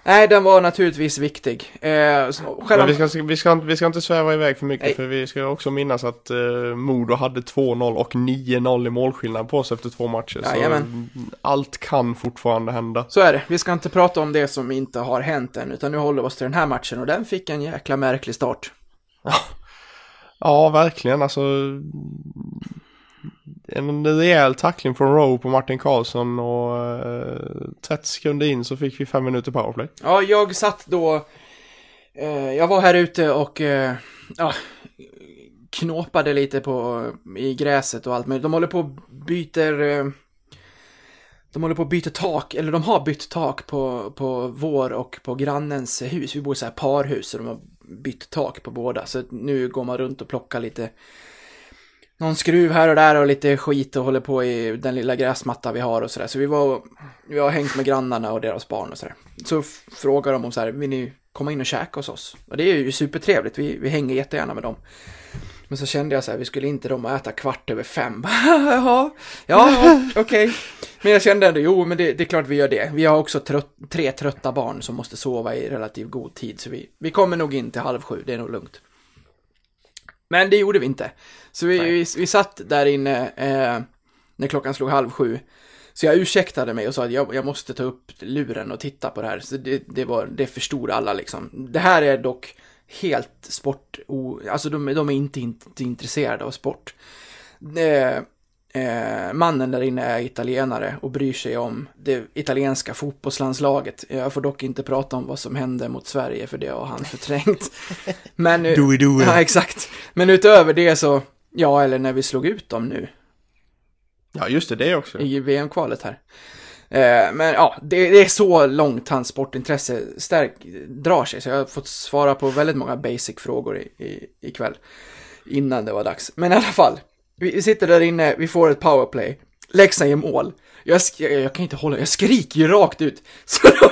nej, den var naturligtvis viktig. Eh, själva, Men vi ska, vi, ska, inte- vi ska inte sväva iväg för mycket Nej. för vi ska också minnas att uh, Modo hade 2-0 och 9-0 i målskillnad på sig efter två matcher. Jajamän. Så allt kan fortfarande hända. Så är det. Vi ska inte prata om det som inte har hänt än, utan nu håller vi oss till den här matchen och den fick en jäkla märklig start. Ja, verkligen. Alltså en rejäl tackling från Rowe på Martin Karlsson och eh, 30 sekunder in så fick vi fem minuter powerplay. Ja, jag satt då... Eh, jag var här ute och eh, ja, knåpade lite på, i gräset och allt möjligt. De håller på och byter... Eh, de håller på att byta tak, eller de har bytt tak på, på vår och på grannens hus. Vi bor i så här parhus så de har bytt tak på båda. Så nu går man runt och plockar lite någon skruv här och där och lite skit och håller på i den lilla gräsmatta vi har och sådär. Så vi var, vi har hängt med grannarna och deras barn och sådär. Så frågar de om så här, vill ni komma in och käka hos oss? Och det är ju supertrevligt, vi, vi hänger jättegärna med dem. Men så kände jag så här, vi skulle inte de äta kvart över fem. Jaha, ja, okej. Men jag kände ändå, jo, men det, det är klart vi gör det. Vi har också trött, tre trötta barn som måste sova i relativt god tid, så vi, vi kommer nog in till halv sju, det är nog lugnt. Men det gjorde vi inte. Så vi, vi, vi satt där inne eh, när klockan slog halv sju. Så jag ursäktade mig och sa att jag, jag måste ta upp luren och titta på det här. Så det, det, var, det förstod alla liksom. Det här är dock helt sport... Alltså de, de är inte, inte intresserade av sport. Eh, eh, mannen där inne är italienare och bryr sig om det italienska fotbollslandslaget. Jag får dock inte prata om vad som hände mot Sverige för det har han förträngt. Men, Do it, do it. Ja, exakt. Men utöver det så, ja, eller när vi slog ut dem nu Ja, just det, det också. i VM-kvalet här. Eh, men ja, det, det är så långt hans sportintresse stärk, drar sig, så jag har fått svara på väldigt många basic-frågor i, i, ikväll. Innan det var dags. Men i alla fall, vi sitter där inne, vi får ett powerplay. Leksand gör mål. Jag, jag, jag kan inte hålla, jag skriker ju rakt ut. Så de,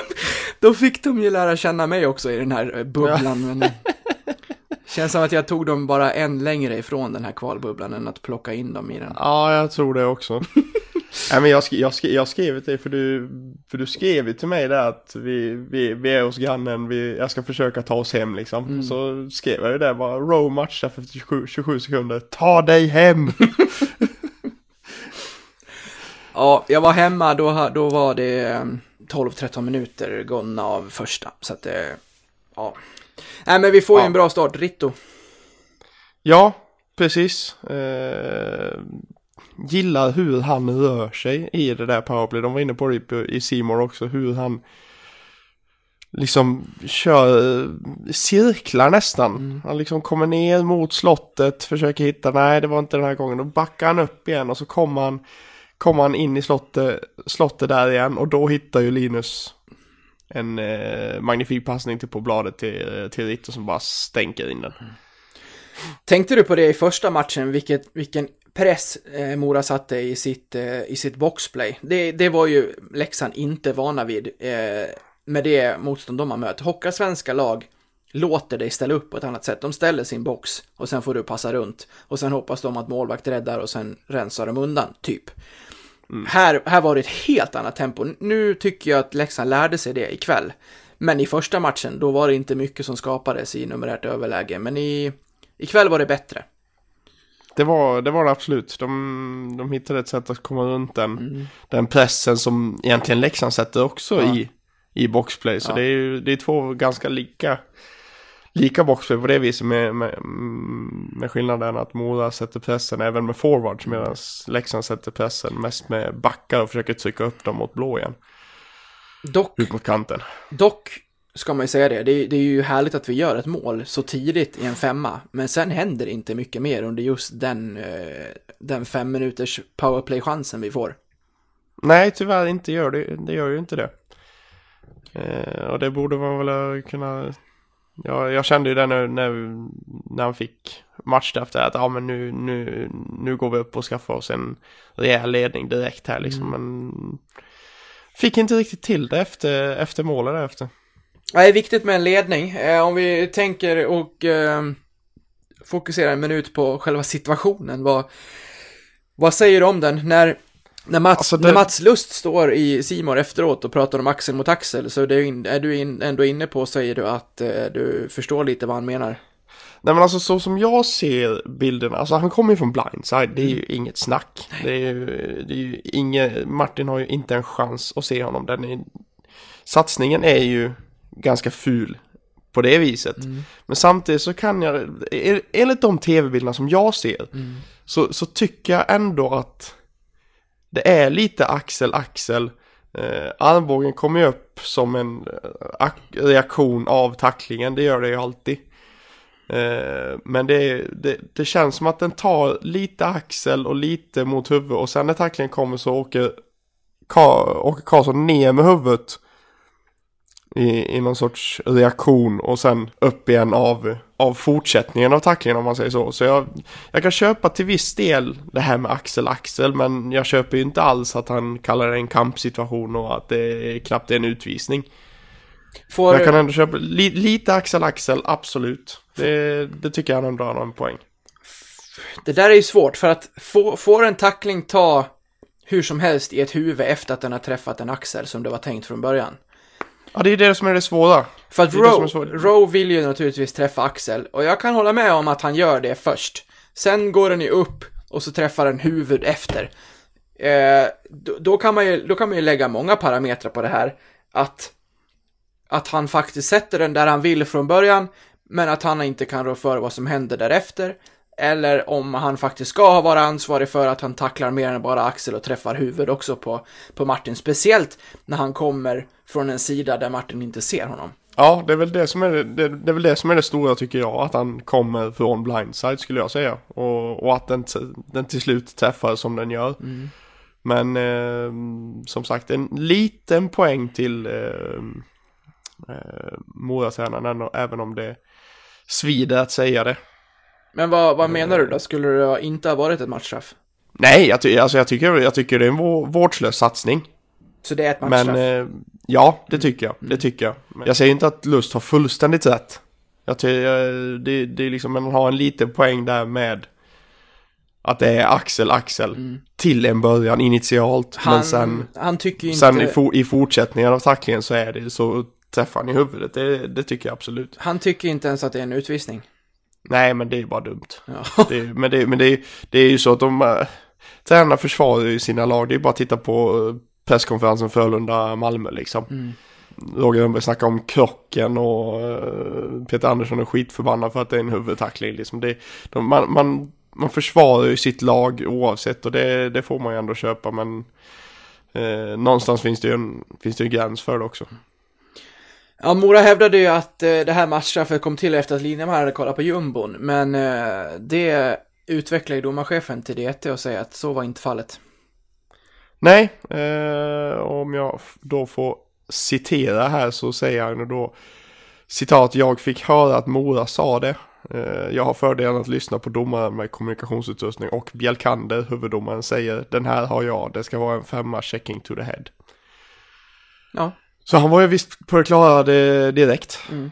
då fick de ju lära känna mig också i den här eh, bubblan. Men, känns som att jag tog dem bara en längre ifrån den här kvalbubblan än att plocka in dem i den. Ja, jag tror det också. Nej, men jag, sk jag, sk jag har skrivit det för du, för du skrev ju till mig där att vi, vi, vi är hos grannen, vi, jag ska försöka ta oss hem liksom. Så skrev jag ju det bara, row match efter 27, 27 sekunder, ta dig hem! Ja, jag var hemma, då, då var det eh, 12-13 minuter gångna av första. Så att det, ja. Nej, men vi får ju Ja. en bra start. Ritto. ja, precis. Eh, gillar hur han rör sig i det där powerplay. De var inne på det i Simor också, hur han liksom kör cirklar nästan. Han liksom kommer ner mot slottet, försöker hitta, nej det var inte den här gången. Då backar han upp igen och så kommer han, kommer han in i slottet, slottet där igen och då hittar ju Linus en eh, magnifik passning till på bladet till, eh, till Ritto som bara stänker in den. Tänkte du på det i första matchen, vilket, vilken press eh, Mora satte i sitt, eh, i sitt boxplay? Det, det var ju Leksand inte vana vid eh, med det motstånd de har mött. Hockeyallsvenska lag låter dig ställa upp på ett annat sätt. De ställer sin box och sen får du passa runt och sen hoppas de att målvakt räddar och sen rensar de undan, typ. Här, här var det ett helt annat tempo. Nu tycker jag att Leksand lärde sig det ikväll. Men i första matchen, då var det inte mycket som skapades i numerärt överläge. Men i, ikväll var det bättre. Det var det, var det absolut. De, de hittade ett sätt att komma runt den, den pressen som egentligen Leksand sätter också Ja. i, i boxplay. Så Ja. det är ju det är två ganska lika, lika boxplay på det viset med, med, med skillnaden att Mora sätter pressen även med forwards medan Leksand sätter pressen mest med backar och försöker trycka upp dem mot blå igen. Dock, Ut mot kanten. dock ska man ju säga det. det, är- det är ju härligt att vi gör ett mål så tidigt i en femma. Men sen händer det inte mycket mer under just den, eh, den fem minuters powerplay-chansen vi får. Nej, tyvärr inte gör det. Det gör ju inte det. Eh, och det borde man väl kunna... Ja, jag kände ju det när, när, när han fick match efter att ja, men nu, nu, nu går vi upp och skaffar oss en rejäl ledning direkt här liksom. Men fick inte riktigt till det efter, efter målet därefter. Ja, Det är viktigt med en ledning. Eh, om vi tänker och eh, fokuserar en minut på själva situationen. Vad, vad säger du om den? När, när, Mats, Alltså, det- när Mats Lust står i Simor efteråt och pratar om axel mot axel så det är, in, är du in, ändå inne på, säger du, att eh, du förstår lite vad han menar. Nej men alltså så som jag ser bilderna, alltså han kommer ju från blindside, det är ju inget snack. Det är ju, det är ju inget, Martin har ju inte en chans att se honom. Den är, satsningen är ju ganska ful på det viset. Men samtidigt så kan jag, enligt de tv-bilderna som jag ser, så, så tycker jag ändå att det är lite axel-axel. Eh, armbågen kommer ju upp som en eh, ak- reaktion av tacklingen, det gör det ju alltid. Eh, men det, det, det känns som att den tar lite axel och lite mot huvud och sen när tacklingen kommer så åker Ka- Åke Karlsson ner med huvudet i, i någon sorts reaktion och sen upp igen av, av fortsättningen av tacklingen om man säger så. Så jag, jag kan köpa till viss del det här med Axel Axel men jag köper ju inte alls att han kallar det en kampsituation och att det knappt är en utvisning. Får, Jag kan ändå köpa li, lite Axel Axel, absolut. Det, det tycker jag ändå har en poäng. Det där är ju svårt, för att få, får en tackling ta hur som helst i ett huvud efter att den har träffat en axel som det var tänkt från början. Ja, det är det som är det svåra. För att svårt. Rowe vill ju naturligtvis träffa Axel, och jag kan hålla med om att han gör det först. Sen går den ju upp, och så träffar den huvud efter. Eh, då, då, kan man ju, då kan man ju lägga många parametrar på det här. Att, att han faktiskt sätter den där han vill från början, men att han inte kan rå för vad som händer därefter. Eller om han faktiskt ska vara ansvarig för att han tacklar mer än bara axel och träffar huvud också på, på Martin. Speciellt när han kommer från en sida där Martin inte ser honom. Ja, det är väl det som är det, det, det är väl det som är det stora tycker jag. Att han kommer från blindside skulle jag säga. Och, och att den, den till slut träffar som den gör. Men eh, som sagt en liten poäng till eh, eh, Moratränaren även om det svider att säga det. Men vad, vad menar du då? Skulle det inte ha varit ett matchstraff? Nej, jag, ty- alltså jag, tycker, jag tycker det är en vå- vårdslös satsning. Så det är ett matchstraff? Men eh, ja, det tycker jag. Det tycker jag. Men jag säger inte att Lust har fullständigt rätt. Jag tycker det, det är liksom, man har en liten poäng där med att det är Axel Axel till en början initialt. han, men sen, han tycker inte... sen i, for, i fortsättningen av tacklingen så är det så träffar han i huvudet. Det, det tycker jag absolut. Han tycker inte ens att det är en utvisning. Nej, men det är ju bara dumt. Ja. Det, är- men det, men det, är- det är ju så att de äh, tränarna försvarar ju sina lag. Det är bara att titta på äh, presskonferensen Frölunda-Malmö liksom. Mm. Roger Rönnberg snackar om krocken och äh, Peter Andersson är skitförbannad för att det är en huvudtackling. Liksom. Det, de, man, man, man försvarar ju sitt lag oavsett och det, det får man ju ändå köpa men eh, någonstans finns det ju en, finns det ju en gräns för det också. Ja, Mora hävdade ju att eh, det här matchstraffet kom till efter att Linneman hade kollat på jumbon, men eh, det utvecklar ju domarchefen till DT och säger att så var inte fallet. Nej, eh, om jag då får citera här så säger han då citat, jag fick höra att Mora sa det. Eh, jag har fördelen att lyssna på domaren med kommunikationsutrustning och Bjelkander, huvuddomaren, säger den här har jag, det ska vara en femma checking to the head. Ja, Så han var ju visst på det klara det direkt. Mm.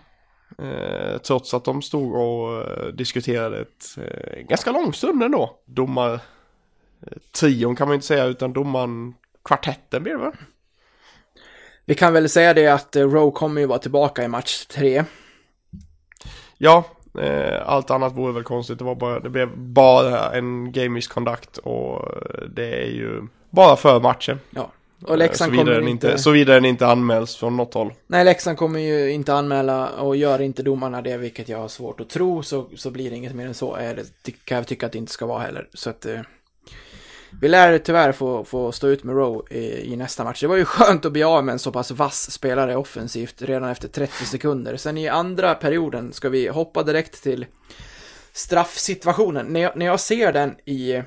Eh, trots att de stod och eh, diskuterade ett eh, ganska lång stund ändå. Domar eh, trion kan man inte säga utan domaren kvartetten blir det va? vi kan väl säga det att eh, Rowe kommer ju vara tillbaka i match tre. Ja, eh, allt annat vore väl konstigt. Det, var bara, det blev bara en game misconduct och det är ju bara för matchen. Ja, och Leksand såvida, kommer den inte... inte, såvida den inte anmäls från något håll. Nej, Leksand kommer ju inte anmäla och gör inte domarna det, vilket jag har svårt att tro, så, så blir det inget mer än så. Det, kan jag tycka att det inte ska vara heller. Så att eh, vi lär tyvärr få, få stå ut med Rowe i, i nästa match. Det var ju skönt att bli av med en så pass vass spelare offensivt redan efter 30 sekunder. Sen i andra perioden ska vi hoppa direkt till straffsituationen. När jag, när jag ser den i,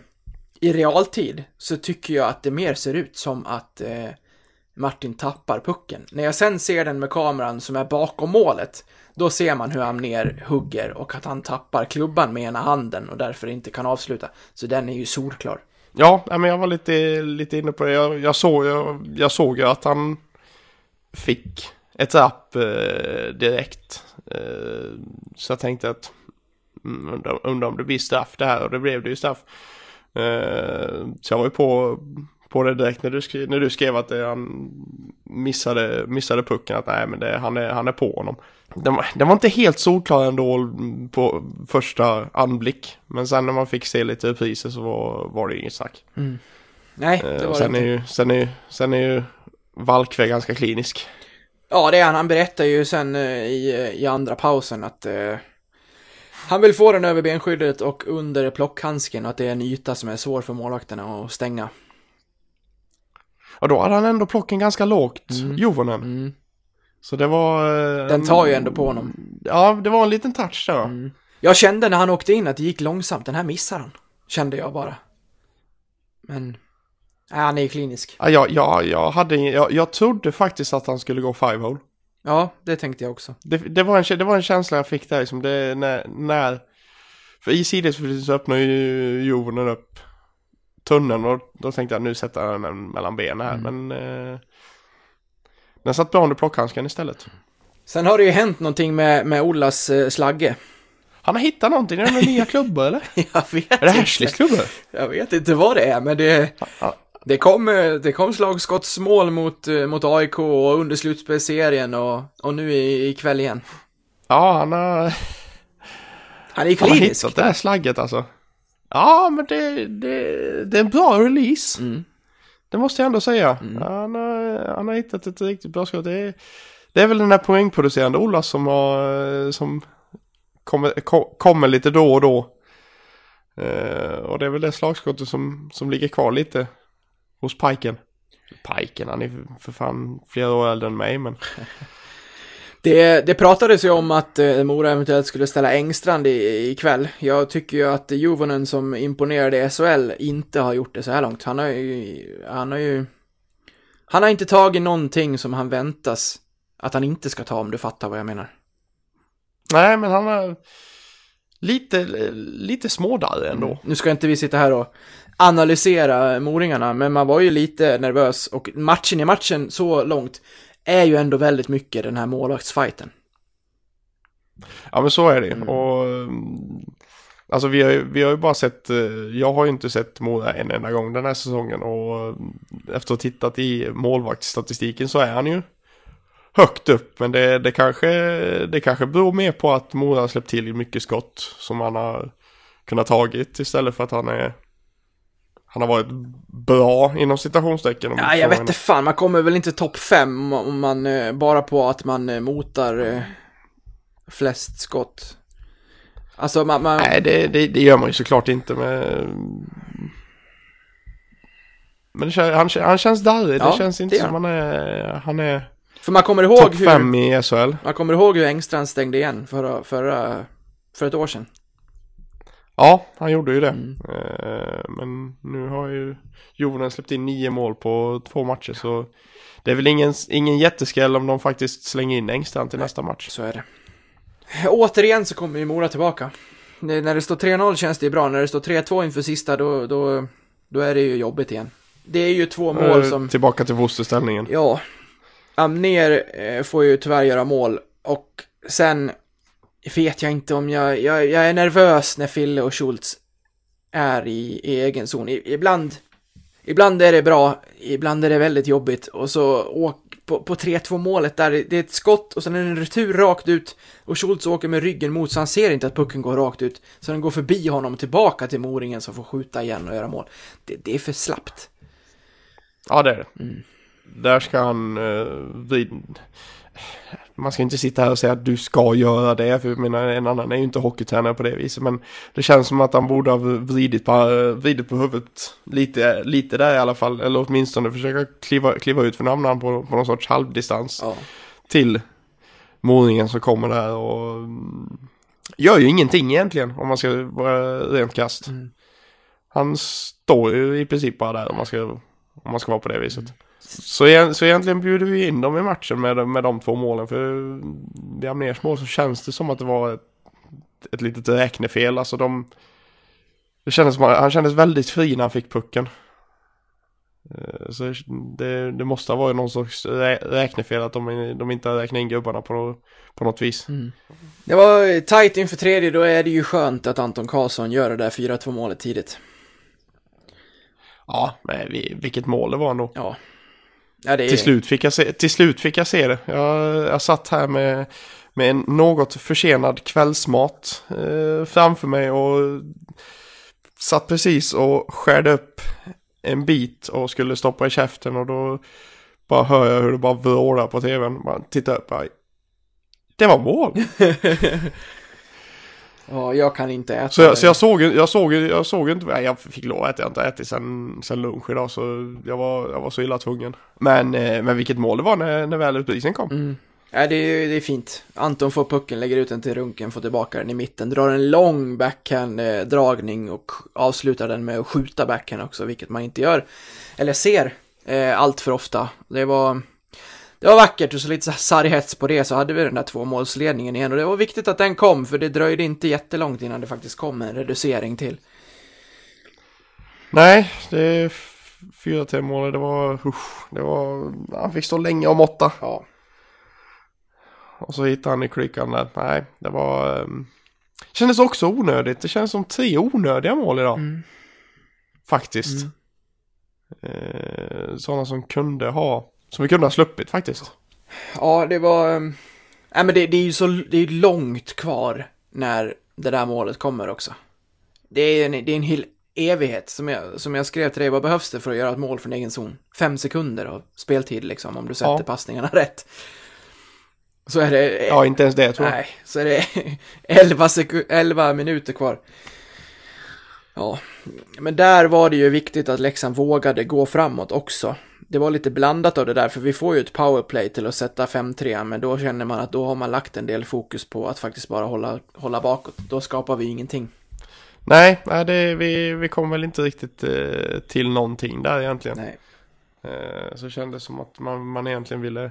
i realtid så tycker jag att det mer ser ut som att eh, Martin tappar pucken. När jag sen ser den med kameran som är bakom målet, då ser man hur han ner hugger och att han tappar klubban med ena handen och därför inte kan avsluta. Så den är ju solklar. Ja, men jag var lite, lite inne på det. Jag, jag, såg, jag, jag såg ju att han fick ett rapp eh, direkt. Eh, så jag tänkte att mm, undrar, undrar om det blir straff det här och det blev det ju straff. Eh, så jag var ju på, på det direkt när du skrev, när du skrev att det, han missade, missade pucken. Att nej men det, han, är, han är på honom. Den var, den var inte helt solklar ändå på första anblick. Men sen när man fick se lite repriser så var, var det inget snack. Nej, Eh, det och var sen det är, inte. ju, sen, är, sen är ju Valkve ganska klinisk. Ja, det är han. Han berättar ju sen eh, i, i andra pausen att eh, han vill få den över benskyddet och under plockhandsken och att det är en yta som är svår för målvakterna att stänga. Och då hade han ändå plocken ganska lågt, Jovonen. Mm. Så det var... eh, Den en- tar ju ändå på honom. Ja, det var en liten touch där. Mm. Jag kände när han åkte in att det gick långsamt. Den här missar han. Kände jag bara. Men Nej, han är ju klinisk. Ja, jag, jag, hade, jag, jag trodde faktiskt att han skulle gå five hole. Ja, det tänkte jag också. Det, det, var en, det var en känsla jag fick där liksom, det, när, när för i sidledsförflyttning så öppnar ju Jovonen upp tunneln och då tänkte jag nu sätter jag den mellan benen här, men eh, den satt bra under plockhandsken istället. Sen har det ju hänt någonting med, med Ollas eh, slagge. Han har hittat någonting, är det några nya klubbor eller? Jag vet Är det Ashleys klubbor? Jag vet inte vad det är, men det, Ja. Det, kom, eh, det kom slagskottsmål mot, eh, mot AIK och under slutspelsserien och, och nu ikväll igen. Ja, han har, Han är ju han har klinisk. hittat det här slagget alltså. Ja, men det, det, det är en bra release. Mm. Det måste jag ändå säga. Han, har, han har hittat ett riktigt bra skott. Det är, det är väl den där poängproducerande Ola som har, som kommer, ko- kommer lite då och då. Eh, och det är väl det slagskottet som, som ligger kvar lite hos Piken. Piken, han är för- fan flera år äldre än mig men. Det, det pratades ju om att eh, Mora eventuellt skulle ställa Engstrand i- ikväll. Jag tycker ju att Juvonen som imponerade i SHL inte har gjort det så här långt. Han har ju, han har ju, han har inte tagit någonting som han väntas att han inte ska ta om du fattar vad jag menar. Nej men han har lite, lite smådarr ändå. Nu ska inte vi sitta här och analysera moringarna, men man var ju lite nervös och matchen i matchen så långt är ju ändå väldigt mycket den här målvaktsfighten. Ja men så är det Mm. och mm, Alltså vi har, vi har ju bara sett, eh, jag har ju inte sett Mora en enda gång den här säsongen och mm, efter att ha tittat i målvaktsstatistiken så är han ju högt upp men det, det, kanske, det kanske beror mer på att Mora har släppt till mycket skott som han har kunnat tagit istället för att han är han har varit bra inom citationstecken. Ja, jag vet inte fan, man kommer väl inte topp fem om man eh, bara på att man eh, motar eh, flest skott. Alltså man, man Nej, det, det, det gör man ju såklart inte med... Men det, kän- han, han känns darrig, Ja, det känns inte det som han är... Han är för man kommer ihåg hur, fem i SHL. man kommer ihåg hur Engstrand stängde igen förra, förra, för ett år sedan. Ja, han gjorde ju det. Mm. Eh, men nu har ju Jovonen släppt in nio mål på två matcher så det är väl ingen, ingen jätteskräll om de faktiskt slänger in Engstrand till nästa match. Så är det. Återigen så kommer ju Mora tillbaka. När det står 3-0 känns det ju bra, när det står 3-2 inför sista då, då, då är det ju jobbigt igen. Det är ju två mål Eh, som... Tillbaka till fosterställningen. Ja. Amner eh, får ju tyvärr göra mål och sen vet jag inte om jag, jag, jag är nervös när Fille och Schultz är i, i egen zon. I, ibland, ibland är det bra, ibland är det väldigt jobbigt och så åk, på, på 3-2 målet där, det är ett skott och sen är det en retur rakt ut och Schultz åker med ryggen mot så han ser inte att pucken går rakt ut. Så den går förbi honom tillbaka till Moringen som får skjuta igen och göra mål. Det, det är för slappt. Ja, det är det. Mm. Där ska han uh, vid... Man ska inte sitta här och säga att du ska göra det, för jag menar, en annan är ju inte hockeytränare på det viset, men det känns som att han borde ha vridit på, vridit på huvudet lite, lite där i alla fall, eller åtminstone försöka kliva, kliva ut hamnar han på, på någon sorts halvdistans Ja. till Moringen som kommer där och mm, gör ju ingenting egentligen om man ska vara rent kast. Mm. Han står ju i princip bara där om man ska, om man ska vara på det viset. Så, så egentligen bjuder vi in dem i matchen med, med de två målen. För vid Amners mål så känns det som att det var ett, ett litet räknefel. Alltså de... Det kändes som att han kändes väldigt fri när han fick pucken. Eh, Så det, det måste ha varit någon sorts rä- räknefel att de, de inte har räknat in gubbarna på, på något vis. Det var tajt inför tredje, då är det ju skönt att Anton Karlsson gör det där 4-2 målet tidigt. Ja, men vi, vilket mål det var ändå. Ja. Ja, är... Till slut fick jag se, till slut fick jag se det. Jag, jag satt här med, med en något försenad kvällsmat eh, framför mig och satt precis och skärde upp en bit och skulle stoppa i käften och då bara hör jag hur det bara vrålar på tvn. Man tittar upp bara, Det var mål! Ja, jag kan inte äta. Så jag, så jag såg, jag såg, jag såg inte, nej, jag fick lov att äta, jag inte ätit sen, sen lunch idag så jag var, jag var så illa tvungen. Men, eh, men vilket mål det var när, när väl utvisningen kom. Mm. Ja, det, är, det är fint. Anton får pucken, lägger ut den till Runken, får tillbaka den i mitten, drar en lång backhand-dragning och avslutar den med att skjuta backhand också, vilket man inte gör, eller ser, eh, allt för ofta. Det var, det var vackert och så lite sarg hets på det så hade vi den där tvåmålsledningen igen och det var viktigt att den kom för det dröjde inte jättelångt innan det faktiskt kom en reducering till. Nej, det är 4-3 mål. Det var, usch, det var, han fick stå länge om åtta. Ja. Och så hittade han i klykan där. Nej, det var... Um, kändes också onödigt. Det känns som tre onödiga mål idag. Mm. Faktiskt. Eh, sådana som kunde ha... Som vi kunde ha sluppit faktiskt. Ja, det var... ehm, Nej, men det, det är ju så det är långt kvar när det där målet kommer också. Det är en, det är en hel evighet. Som jag, som jag skrev till dig, vad behövs det för att göra ett mål från egen zon? Fem sekunder av speltid liksom, om du sätter Ja. passningarna rätt. Så är det... Ja, inte ens det tror jag. Nej, så är det 11, seku- 11 minuter kvar. Ja, men där var det ju viktigt att Leksand vågade gå framåt också. Det var lite blandat av det där, för vi får ju ett powerplay till att sätta 5-3, men då känner man att då har man lagt en del fokus på att faktiskt bara hålla, hålla bakåt. Då skapar vi ingenting. Nej, det, vi, vi kom väl inte riktigt eh, till någonting där egentligen. Nej. Eh, så kändes det som att man, man egentligen ville,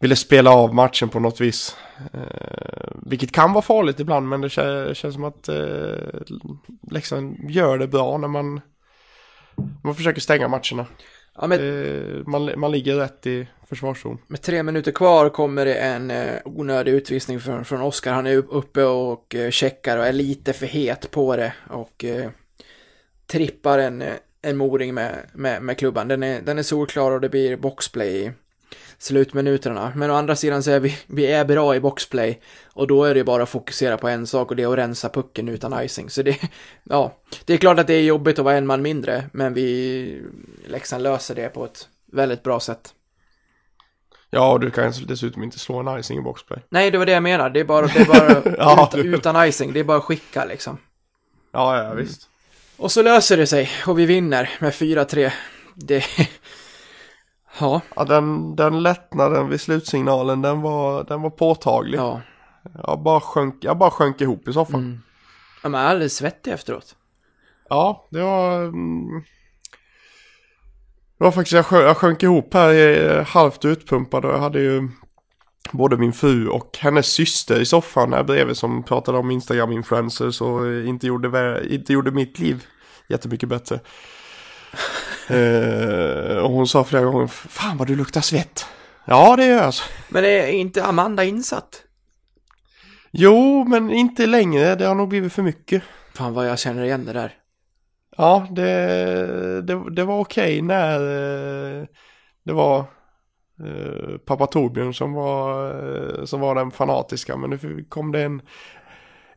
ville spela av matchen på något vis. Eh, vilket kan vara farligt ibland, men det kä- känns som att eh, Leksand gör det bra när man, man försöker stänga matcherna. Ja, men Eh, man, man ligger rätt i försvarszon. med tre minuter kvar kommer det en eh, onödig utvisning från, från Oskar. Han är upp- uppe och eh, checkar och är lite för het på det och eh, trippar en, en moring med, med, med klubban. Den är, den är solklar och det blir boxplay slutminuterna. Men å andra sidan så är vi, vi är bra i boxplay och då är det bara att fokusera på en sak och det är att rensa pucken utan icing. Så det, ja, det är klart att det är jobbigt att vara en man mindre, men vi, Leksand löser det på ett väldigt bra sätt. Ja, och du kan dessutom inte slå en icing i boxplay. Nej, det var det jag menar. Det är bara, det är bara Ja, utan, du- utan icing. Det är bara att skicka liksom. Ja, ja visst. Och så löser det sig och vi vinner med 4-3. Det... Ja, Ja, den, den lättnaden vid slutsignalen, den var, den var påtaglig. ja. Jag, bara sjönk, jag bara sjönk ihop i soffan. Mm. ja är alldeles svettig efteråt. Ja, det var... Mm, det var faktiskt, jag sjönk, jag sjönk ihop här, eh, halvt utpumpad och jag hade ju både min fru och hennes syster i soffan här bredvid som pratade om Instagram-influencers och inte gjorde, inte gjorde mitt liv jättemycket bättre. Eh, och hon sa flera gånger, fan vad du luktar svett. Ja, det gör jag. så. Men är inte Amanda insatt? Jo, men inte längre. Det har nog blivit för mycket. Fan vad jag känner igen det där. Ja, det, det, det var okej när eh, det var eh, pappa Torbjörn som var, eh, som var den fanatiska. Men nu kom det en,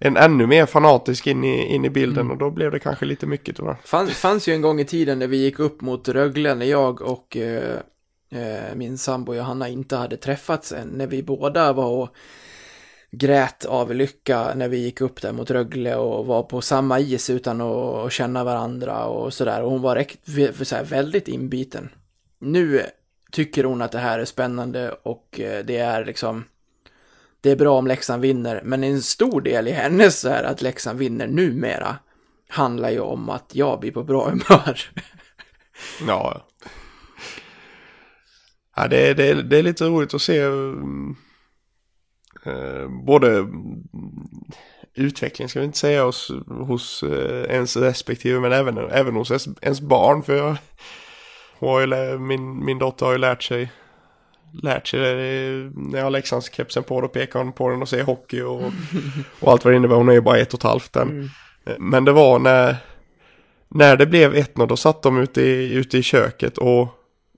en ännu mer fanatisk in i, in i bilden och då blev det kanske lite mycket tror jag. Fanns, fanns ju en gång i tiden när vi gick upp mot Rögle när jag och eh, eh, min sambo Johanna inte hade träffats än. När vi båda var och grät av lycka när vi gick upp där mot Rögle och var på samma is utan att känna varandra och sådär. Och hon var så här, väldigt inbiten. Nu tycker hon att det här är spännande och eh, det är liksom det är bra om Leksand vinner, men en stor del i hennes så här att Leksand vinner numera handlar ju om att jag blir på bra humör. Ja. ja det, är- det, det är lite roligt att se eh, eh, både utveckling ska vi inte säga hos, hos eh, ens respektive men även, även hos ens, ens barn för jag, min, min dotter har ju lärt sig lärt sig det när jag har Leksandskepsen på då pekar hon på den och säger hockey och, och allt vad det innebär. Hon är ju bara ett och ett halvt än. Men det var när, när det blev 1-0 då satt de ute i, ute i köket och,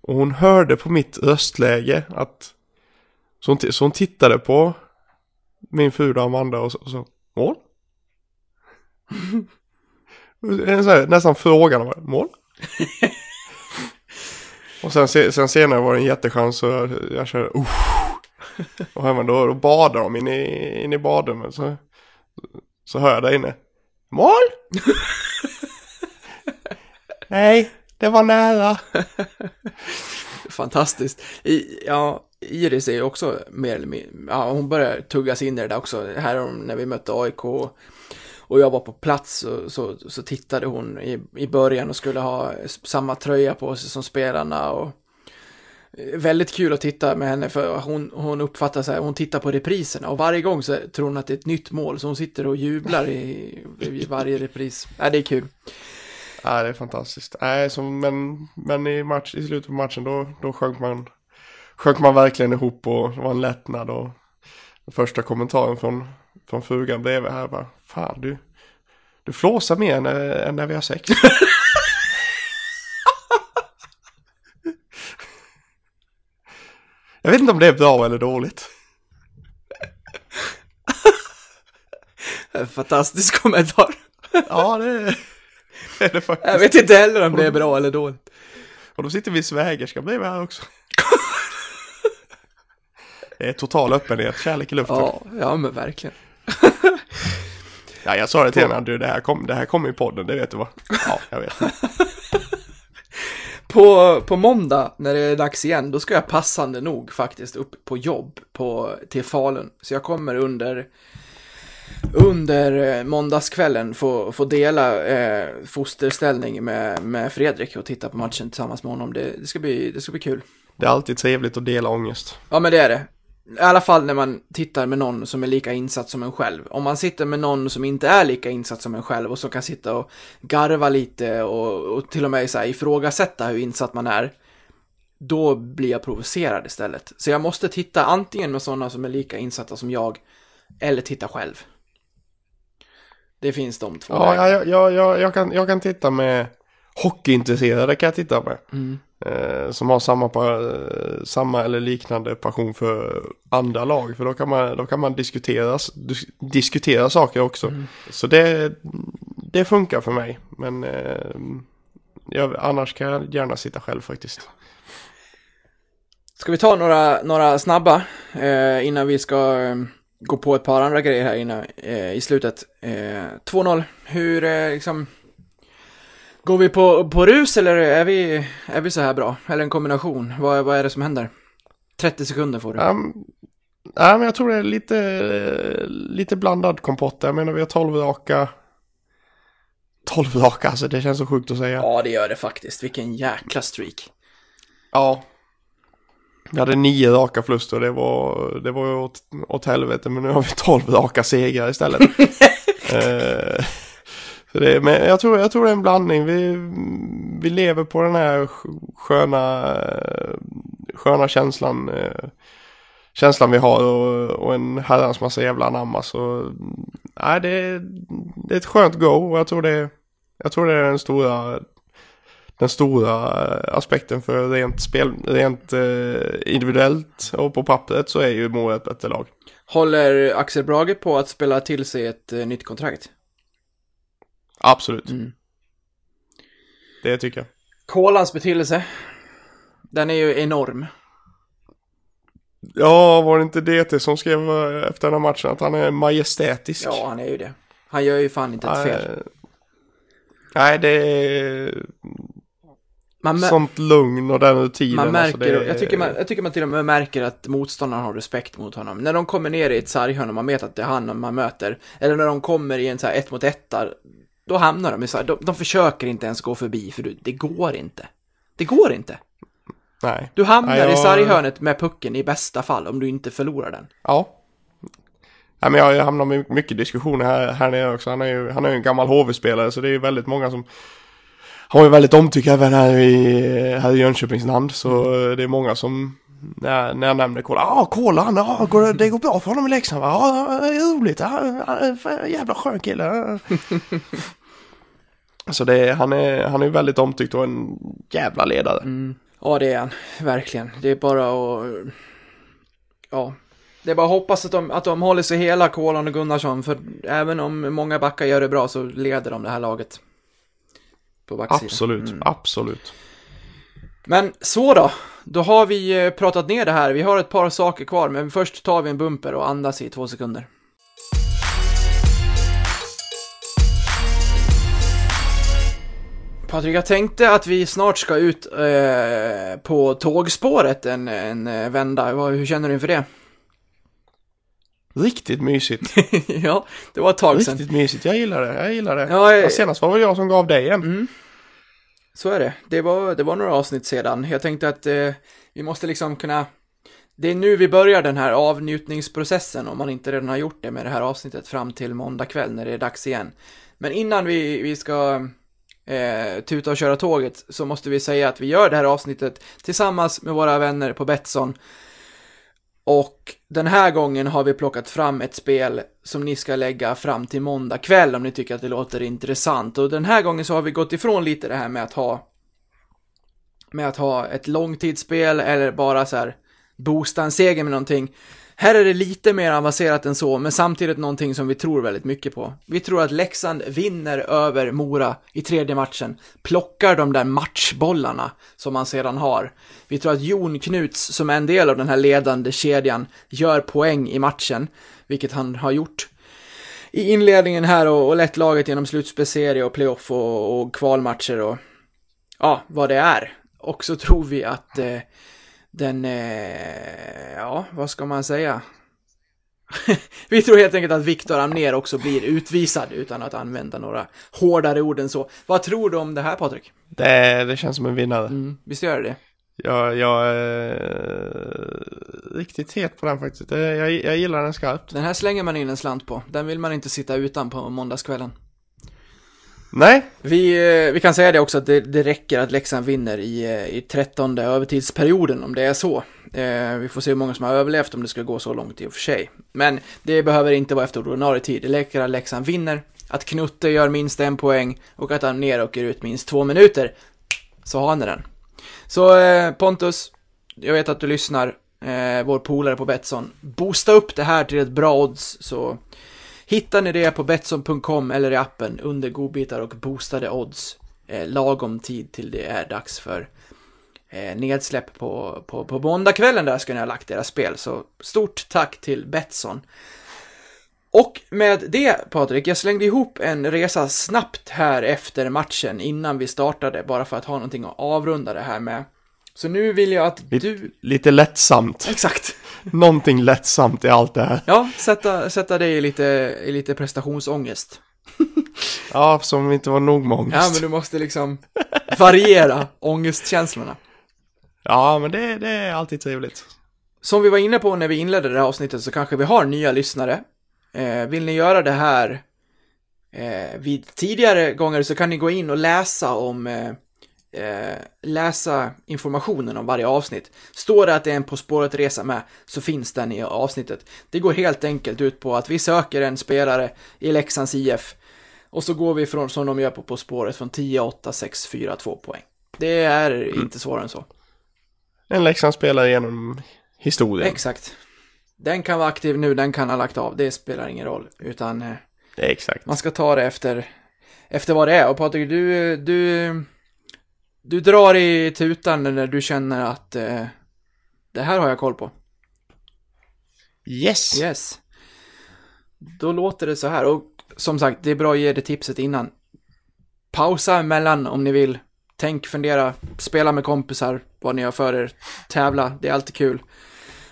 och hon hörde på mitt röstläge att så hon, så hon tittade på min fru Amanda och så, och så mål? en sån här, nästan frågan mål? och sen, se- sen senare var det en jättechans och jag, jag kände uff. Och hemma då, då badar de in i, in i badrummet så, så hör jag där inne. Mål? Nej, det var nära. Fantastiskt. I, ja, Iris är ju också mer eller mindre, ja hon börjar tuggas in i det där också. Här när vi mötte AIK och jag var på plats så, så, så tittade hon i, i början och skulle ha samma tröja på sig som spelarna och eh, Väldigt kul att titta med henne för hon, hon uppfattar sig, hon tittar på repriserna och varje gång så tror hon att det är ett nytt mål så hon sitter och jublar i, i varje repris. Ja, det är kul. Ja, det är fantastiskt. Äh, så, men, men i, match, i slutet på matchen då, då sjönk, man, sjönk man verkligen ihop och det var en lättnad. Och första kommentaren från, från frugan bredvid här bara, fan du, du flåsar mer än, eh, än när vi har sex. Jag vet inte om det är bra eller dåligt. En Fantastisk kommentar. Ja, det är det, är det faktiskt. Jag vet inte heller om det är bra eller dåligt. Och då sitter vi svägerska bredvid här också. Det är total öppenhet, kärlek i luften. Ja, ja men verkligen. jag sa det till henne, du det här kommer det här kommer i podden, det vet du va? Ja, jag vet. På, på måndag, när det är dags igen, då ska jag passande nog faktiskt upp på jobb på, till Falun. Så jag kommer under, under eh, måndagskvällen få, få dela eh, fosterställning med, med Fredrik och titta på matchen tillsammans med honom. Det, det, ska bli, det ska bli kul. Det är alltid trevligt att dela ångest. Ja, men det är det. I alla fall när man tittar med någon som är lika insatt som en själv. Om man sitter med någon som inte är lika insatt som en själv och som kan sitta och garva lite och, och till och med så här ifrågasätta hur insatt man är. Då blir jag provocerad istället. Så jag måste titta antingen med sådana som är lika insatta som jag eller titta själv. Det finns de två Ja, jag, jag, jag, jag, kan, jag kan titta med hockeyintresserade kan jag titta med. Mm. Eh, som har samma, samma eller liknande passion för andra lag. För då kan man, då kan man diskutera, dis, diskutera saker också. Mm. Så det, det funkar för mig. Men eh, jag, annars kan jag gärna sitta själv faktiskt. Ska vi ta några, några snabba eh, innan vi ska eh, gå på ett par andra grejer här innan, eh, i slutet. Eh, 2-0, hur eh, liksom... Går vi på, på rus eller är vi, är vi så här bra? Eller en kombination? Vad, vad är det som händer? 30 sekunder får du. Um, ja, men jag tror det är lite, lite blandad kompott. Jag menar vi har 12 raka. 12 raka, alltså det känns så sjukt att säga. Ja, det gör det faktiskt. Vilken jäkla streak. Ja. Vi hade nio raka förluster det var, det var åt, åt helvete. Men nu har vi 12 raka segrar istället. eh, så det, men jag tror, jag tror det är en blandning. Vi, vi lever på den här sköna, eh, sköna känslan. Eh, känslan vi har och, och en herrans massa jävla anamma. Så nej, det, är- det är ett skönt go och jag tror det, jag tror det är den stora den stora eh, aspekten för rent spel, rent individuellt och på pappret så är ju Mora ett bättre lag. Håller Axel Brage på att spela till sig ett nytt kontrakt? Absolut, Mm. det tycker jag. Kolans betydelse. Den är ju enorm. Ja, var det inte DT som skrev eh, efter den här matchen att han är majestätisk? Ja, han är ju det. Han gör ju fan inte ett fel. Nej, det är Man, sånt lugn och den rutinen. man alltså, märker, det är- jag, tycker man, jag tycker man till och med märker att motståndaren har respekt mot honom. När de kommer ner i ett sarghörn och man vet att det är han man möter, eller när de kommer i en så här ett mot ett där, då hamnar de i så här, de, de försöker inte ens gå förbi, för du, det går inte. Det går inte. Nej. Du hamnar Nej, jag- i sarghörnet med pucken i bästa fall, om du inte förlorar den. Ja. Nej, men jag, hamnar med mycket diskussioner här, här nere också. Han är ju, han är ju en gammal HV-spelare så det är ju väldigt många som har ju väldigt omtycke även här i, här i Jönköpings land. Så Mm. det är många som när, när jag nämner Kola, ja ah, Kola, han, ah, går, det- går bra för honom i Leksand va? Ja, är roligt, ja, ja, fan, jävla skön kille. ja." Så det, han, är, han är väldigt omtyckt och en jävla ledare. Ja, det är han. Verkligen. Det är bara att... Ja. Det är bara att hoppas att de, att de håller sig hela, Kolan och Gunnarsson, för även om många backar gör det bra så leder de det här laget. På backsidan. Absolut, Mm. absolut. Men så då. Då har vi eh, pratat ner det här. Vi har ett par saker kvar, men först tar vi en bumper och andas i två sekunder. Patrik, jag tänkte att vi snart ska ut eh, på tågspåret en, en eh, vända. Hur känner du inför det? Riktigt mysigt. ja, det var ett tag sedan. Riktigt mysigt. Jag gillar det. Jag gillar det. Ja, eh, Ja, senast var det jag som gav dig en. Mm. Så är det. Det var, det var några avsnitt sedan. Jag tänkte att eh, vi måste liksom kunna... Det är nu vi börjar den här avnjutningsprocessen om man inte redan har gjort det med det här avsnittet fram till måndag kväll när det är dags igen. Men innan vi, vi ska eh, tuta och köra tåget så måste vi säga att vi gör det här avsnittet tillsammans med våra vänner på Betsson. Och den här gången har vi plockat fram ett spel som ni ska lägga fram till måndag kväll om ni tycker att det låter intressant. Och den här gången så har vi gått ifrån lite det här med att ha med att ha ett långtidsspel eller bara så här boosta en seger med någonting. Här är det lite mer avancerat än så, men samtidigt någonting som vi tror väldigt mycket på. Vi tror att Leksand vinner över Mora i tredje matchen, plockar de där matchbollarna som man sedan har. Vi tror att Jon Knuts, som är en del av den här ledande kedjan, gör poäng i matchen, vilket han har gjort i inledningen här och, och lett laget genom slutspelserie och playoff och, och kvalmatcher och ja, vad det är. Och så tror vi att eh, den, eh, ja, vad ska man säga? vi tror helt enkelt att Viktor Amner också blir utvisad utan att använda några hårdare ord än så. Vad tror du om det här Patrik? Det, det känns som en vinnare. Mm, visst gör det det? Jag, jag är riktigt het på den faktiskt. Det- Jag, jag gillar den skarpt. Den här slänger man in en slant på. Den vill man inte sitta utan på måndagskvällen. Nej, Vi, eh, vi kan säga det också att det, det räcker att Leksand vinner i, eh, i trettonde övertidsperioden om det är så. Eh, vi får se hur många som har överlevt om det ska gå så långt i och för sig. Men det behöver inte vara efter ordinarie tid. Det räcker att Leksand vinner, att Knutte gör minst en poäng och att han ner åker ut minst två minuter. Så har ni den. Så eh, Pontus, jag vet att du lyssnar, eh, vår polare på Betsson. Boosta upp det här till ett bra odds så Hittar ni det på Betsson.com eller i appen under godbitar och boostade odds eh, lagom tid till det är dags för eh, nedsläpp på, på, på måndagskvällen där ska ni ha lagt era spel. Så stort tack till Betsson. Och med det Patrik, jag slängde ihop en resa snabbt här efter matchen innan vi startade bara för att ha någonting att avrunda det här med. Så nu vill jag att Lite- du... lite lättsamt. Exakt. Någonting lättsamt i allt det här. Ja, sätta, sätta dig i lite, i lite prestationsångest. Ja, som inte var nog med Ja, ångest. men du måste liksom variera ångestkänslorna. Ja, men det, det är alltid trevligt. Som vi var inne på när vi inledde det här avsnittet så kanske vi har nya lyssnare. Eh, vill ni göra det här eh, vid tidigare gånger så kan ni gå in och läsa om eh, eh, läsa informationen om varje avsnitt. Står det att det är en På spåret-resa med så finns den i avsnittet. Det går helt enkelt ut på att vi söker en spelare i Leksands IF och så går vi från, som de gör på På spåret, från 10, 8, 6, 4, 2 poäng. Det är inte svårare än så. En Leksandsspelare genom historien. Exakt. Den kan vara aktiv nu, den kan ha lagt av, det spelar ingen roll. Utan eh, Det är exakt. man ska ta det efter, efter vad det är. Och Patrik, du, du, du drar i tutan när du känner att eh, det här har jag koll på. Yes! Yes. Då låter det så här. Och som sagt, det är bra att ge det tipset innan. Pausa emellan om ni vill. Tänk, fundera, spela med kompisar, vad ni har för er. Tävla, det är alltid kul.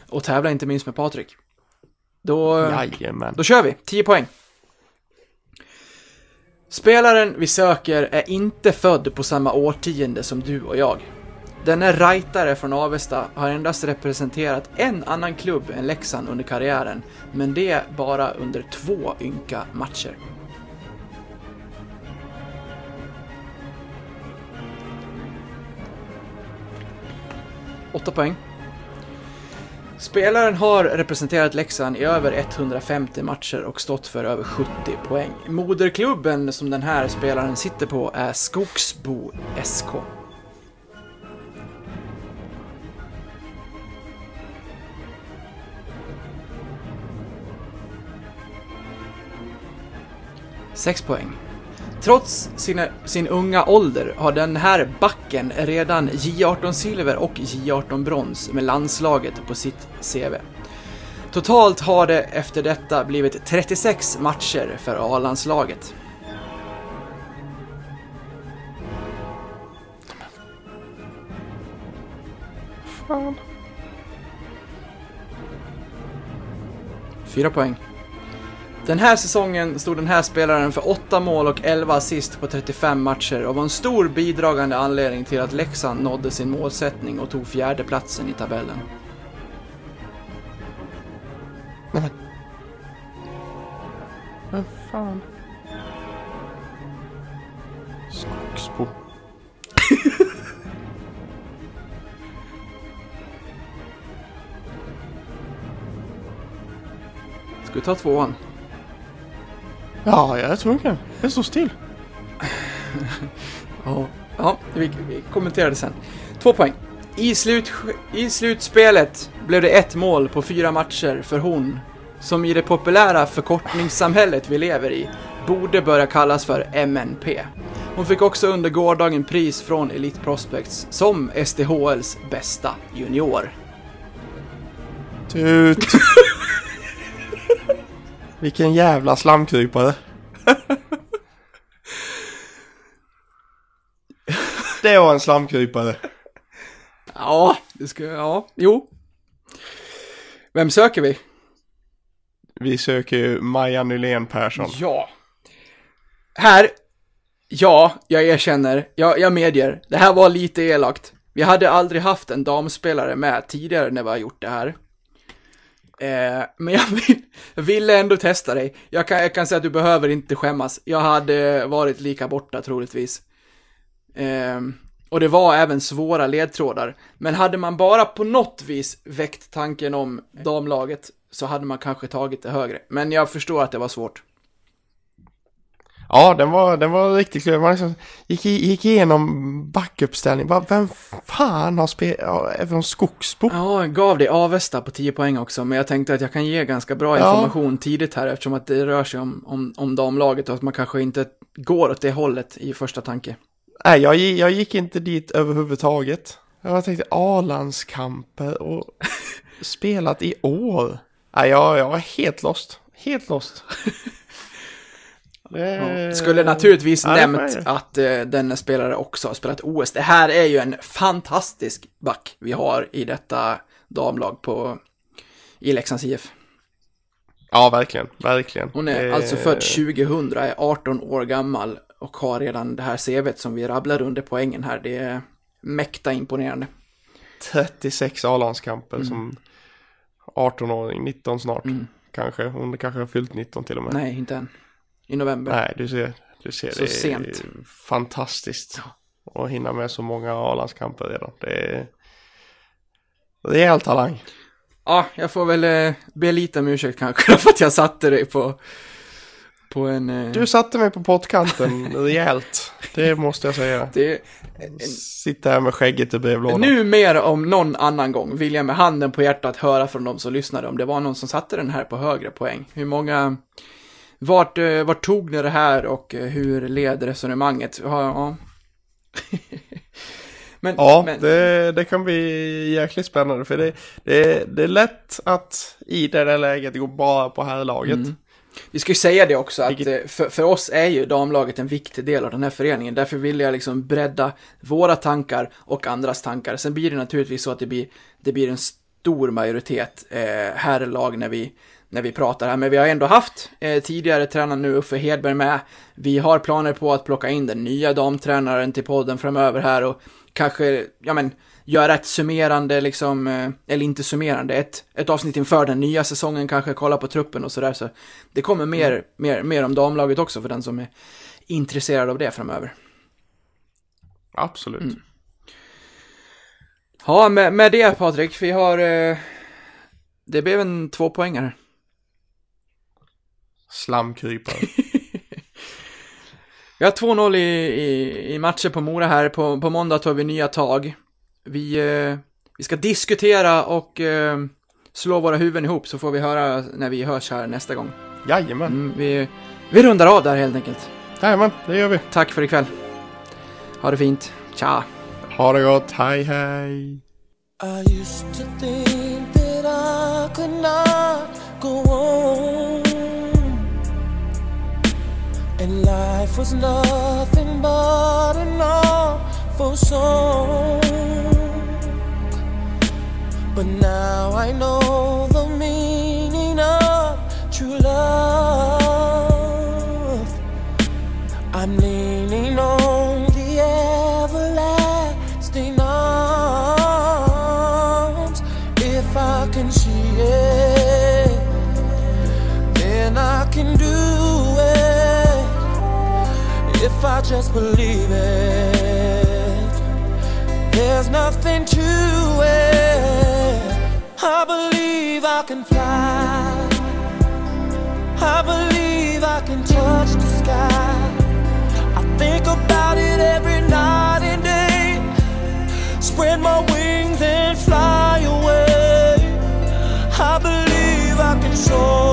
Och tävla inte minst med Patrik. Då, Jajamän. då kör vi, 10 poäng. Spelaren vi söker är inte född på samma årtionde som du och jag. Denne rightare från Avesta har endast representerat en annan klubb än Leksand under karriären, men det bara under två ynka matcher. Åtta poäng. Spelaren har representerat Leksand i över 150 matcher och stått för över 70 poäng. Moderklubben som den här spelaren sitter på är Skogsbo SK. Sex poäng. Trots sin, sin unga ålder har den här backen redan J18-silver och J18-brons med landslaget på sitt CV. Totalt har det efter detta blivit 36 matcher för A-landslaget. Fyra poäng. Den här säsongen stod den här spelaren för 8 mål och 11 assist på 35 matcher och var en stor bidragande anledning till att Leksand nådde sin målsättning och tog fjärde platsen i tabellen. Nej men. Vad fan. Skogsbo. Ska vi ta tvåan? Ja, jag är tvungen. Det står still. Ja, ja vi, vi kommenterar det sen. Två poäng. I, slut, I slutspelet blev det ett mål på fyra matcher för hon, som i det populära förkortningssamhället vi lever i, borde börja kallas för MNP. Hon fick också under gårdagen pris från Elite Prospects som SDHLs bästa junior. Tut. Vilken jävla slamkrypare. Det var en slamkrypare. Ja, det ska, ja, jo. Vem söker vi? Vi söker ju Maja Nylén Persson. Ja. Här, ja, jag erkänner, jag, jag medger, det här var lite elakt. Vi hade aldrig haft en damspelare med tidigare när vi har gjort det här. Eh, men jag, vill, ville ändå testa dig. Jag kan, jag kan säga att du behöver inte skämmas. Jag hade varit lika borta troligtvis. Eh, och det var även svåra ledtrådar. Men hade man bara på något vis väckt tanken om damlaget så hade man kanske tagit det högre. Men jag förstår att det var svårt. Ja, den var, den var riktigt klurig. Man liksom gick, gick igenom backuppställning. Bara, vem fan har spelat? Ja, även Skogsbo? Ja, jag gav dig Avesta på 10 poäng också, men jag tänkte att jag kan ge ganska bra Ja. information tidigt här eftersom att det rör sig om, om, om damlaget och att man kanske inte går åt det hållet i första tanke. Nej, jag, jag gick inte dit överhuvudtaget. Jag tänkte A-landskamper och spelat i år. Nej, jag, jag var helt lost. Helt lost. Det- Skulle naturligtvis ja, nämnt att eh, denna spelare också har spelat OS. Det här är ju en fantastisk back vi har i detta damlag på i Leksands IF. Ja, verkligen. Verkligen. Hon är Det- alltså född 2000, är 18 år gammal och har redan det här CVt som vi rabblar under poängen här. Det är mäkta imponerande. 36 A-landskamper som 18-åring, 19 snart. Mm. Kanske. Hon kanske har fyllt 19 till och med. Nej, inte än. I november. Nej, du ser. Du ser. Så det är sent. fantastiskt. Att hinna med så många A-landskamper redan. Det är rejäl talang. Ja, jag får väl eh, be lite om ursäkt kanske för att jag satte dig på, på en... Eh, Du satte mig på pottkanten rejält. Det måste jag säga. det, Sitta här med skägget i brevlådan. nu mer om någon annan gång vill jag med handen på hjärtat höra från de som lyssnade om det var någon som satte den här på högre poäng. Hur många... Vart, eh, vart tog ni det här och eh, hur led resonemanget? Ja, ja. men, Ja, men, det, det kan bli jäkligt spännande för det, det, det är lätt att i det där läget gå bara på herrlaget. Mm. Vi ska ju säga det också att eh, för, för oss är ju damlaget en viktig del av den här föreningen. Därför vill jag liksom bredda våra tankar och andras tankar. Sen blir det naturligtvis så att det blir, det blir en stor majoritet eh, herrlag när vi, när vi pratar här. Men vi har ändå haft eh, tidigare tränaren nu, Uffe Hedberg, med. Vi har planer på att plocka in den nya damtränaren till podden framöver här och kanske, ja men, göra ett summerande liksom, eh, eller inte summerande, ett, ett avsnitt inför den nya säsongen kanske, kolla på truppen och sådär. Så det kommer mer, mer, mer om damlaget också för den som är intresserad av det framöver. Absolut. Mm. Ja, med, med det Patrik, vi har... Eh, det blev en tvåpoängare. Slamkrypare. Vi har 2-0 i, i, i matcher på Mora här. På, på måndag tar vi nya tag. Vi, eh, vi ska diskutera och eh, slå våra huvuden ihop så får vi höra när vi hörs här nästa gång. Jajamän. Mm, vi, vi rundar av där helt enkelt. Jajamän, det gör vi. Tack för ikväll. Ha det fint. Tja! Ha det gott. Hej hej. I used to think that I could not go on. And life was nothing but an awful song. But now I know believe it, there's nothing to it. I believe I can fly. I believe I can touch the sky. I think about it every night and day. Spread my wings and fly away. I believe I can soar.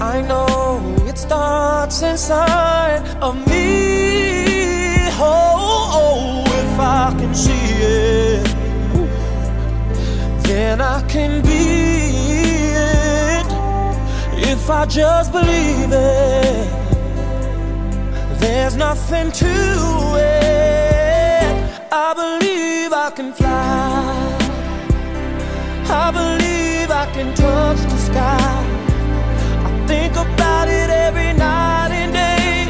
I know it starts inside of me. Oh, oh, if I can see it, then I can be it. If I just believe it, there's nothing to it. I believe I can fly. I believe I can touch the sky. Think about it every night and day.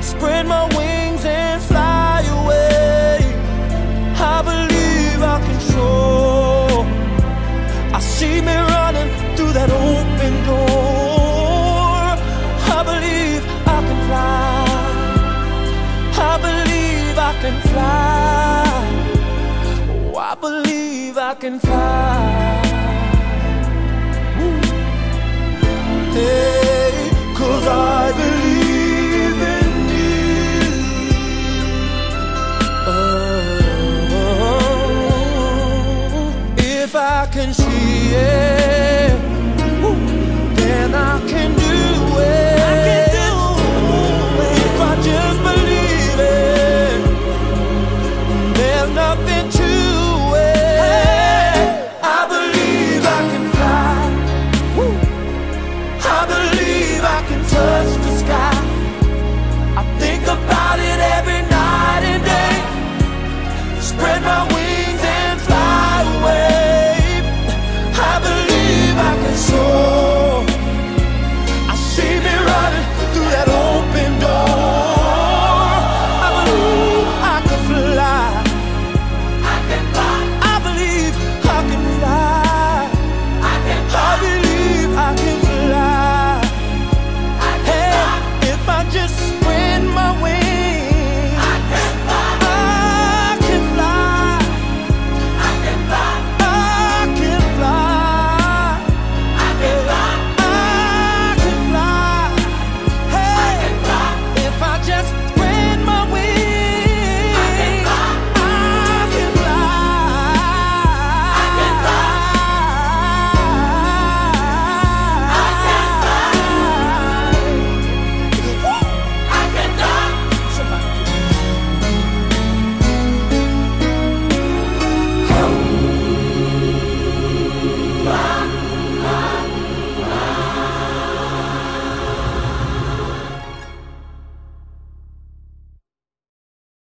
Spread my wings and fly away. I believe I can soar. I see me running through that open door. I believe I can fly. I believe I can fly. Oh, I believe I can fly.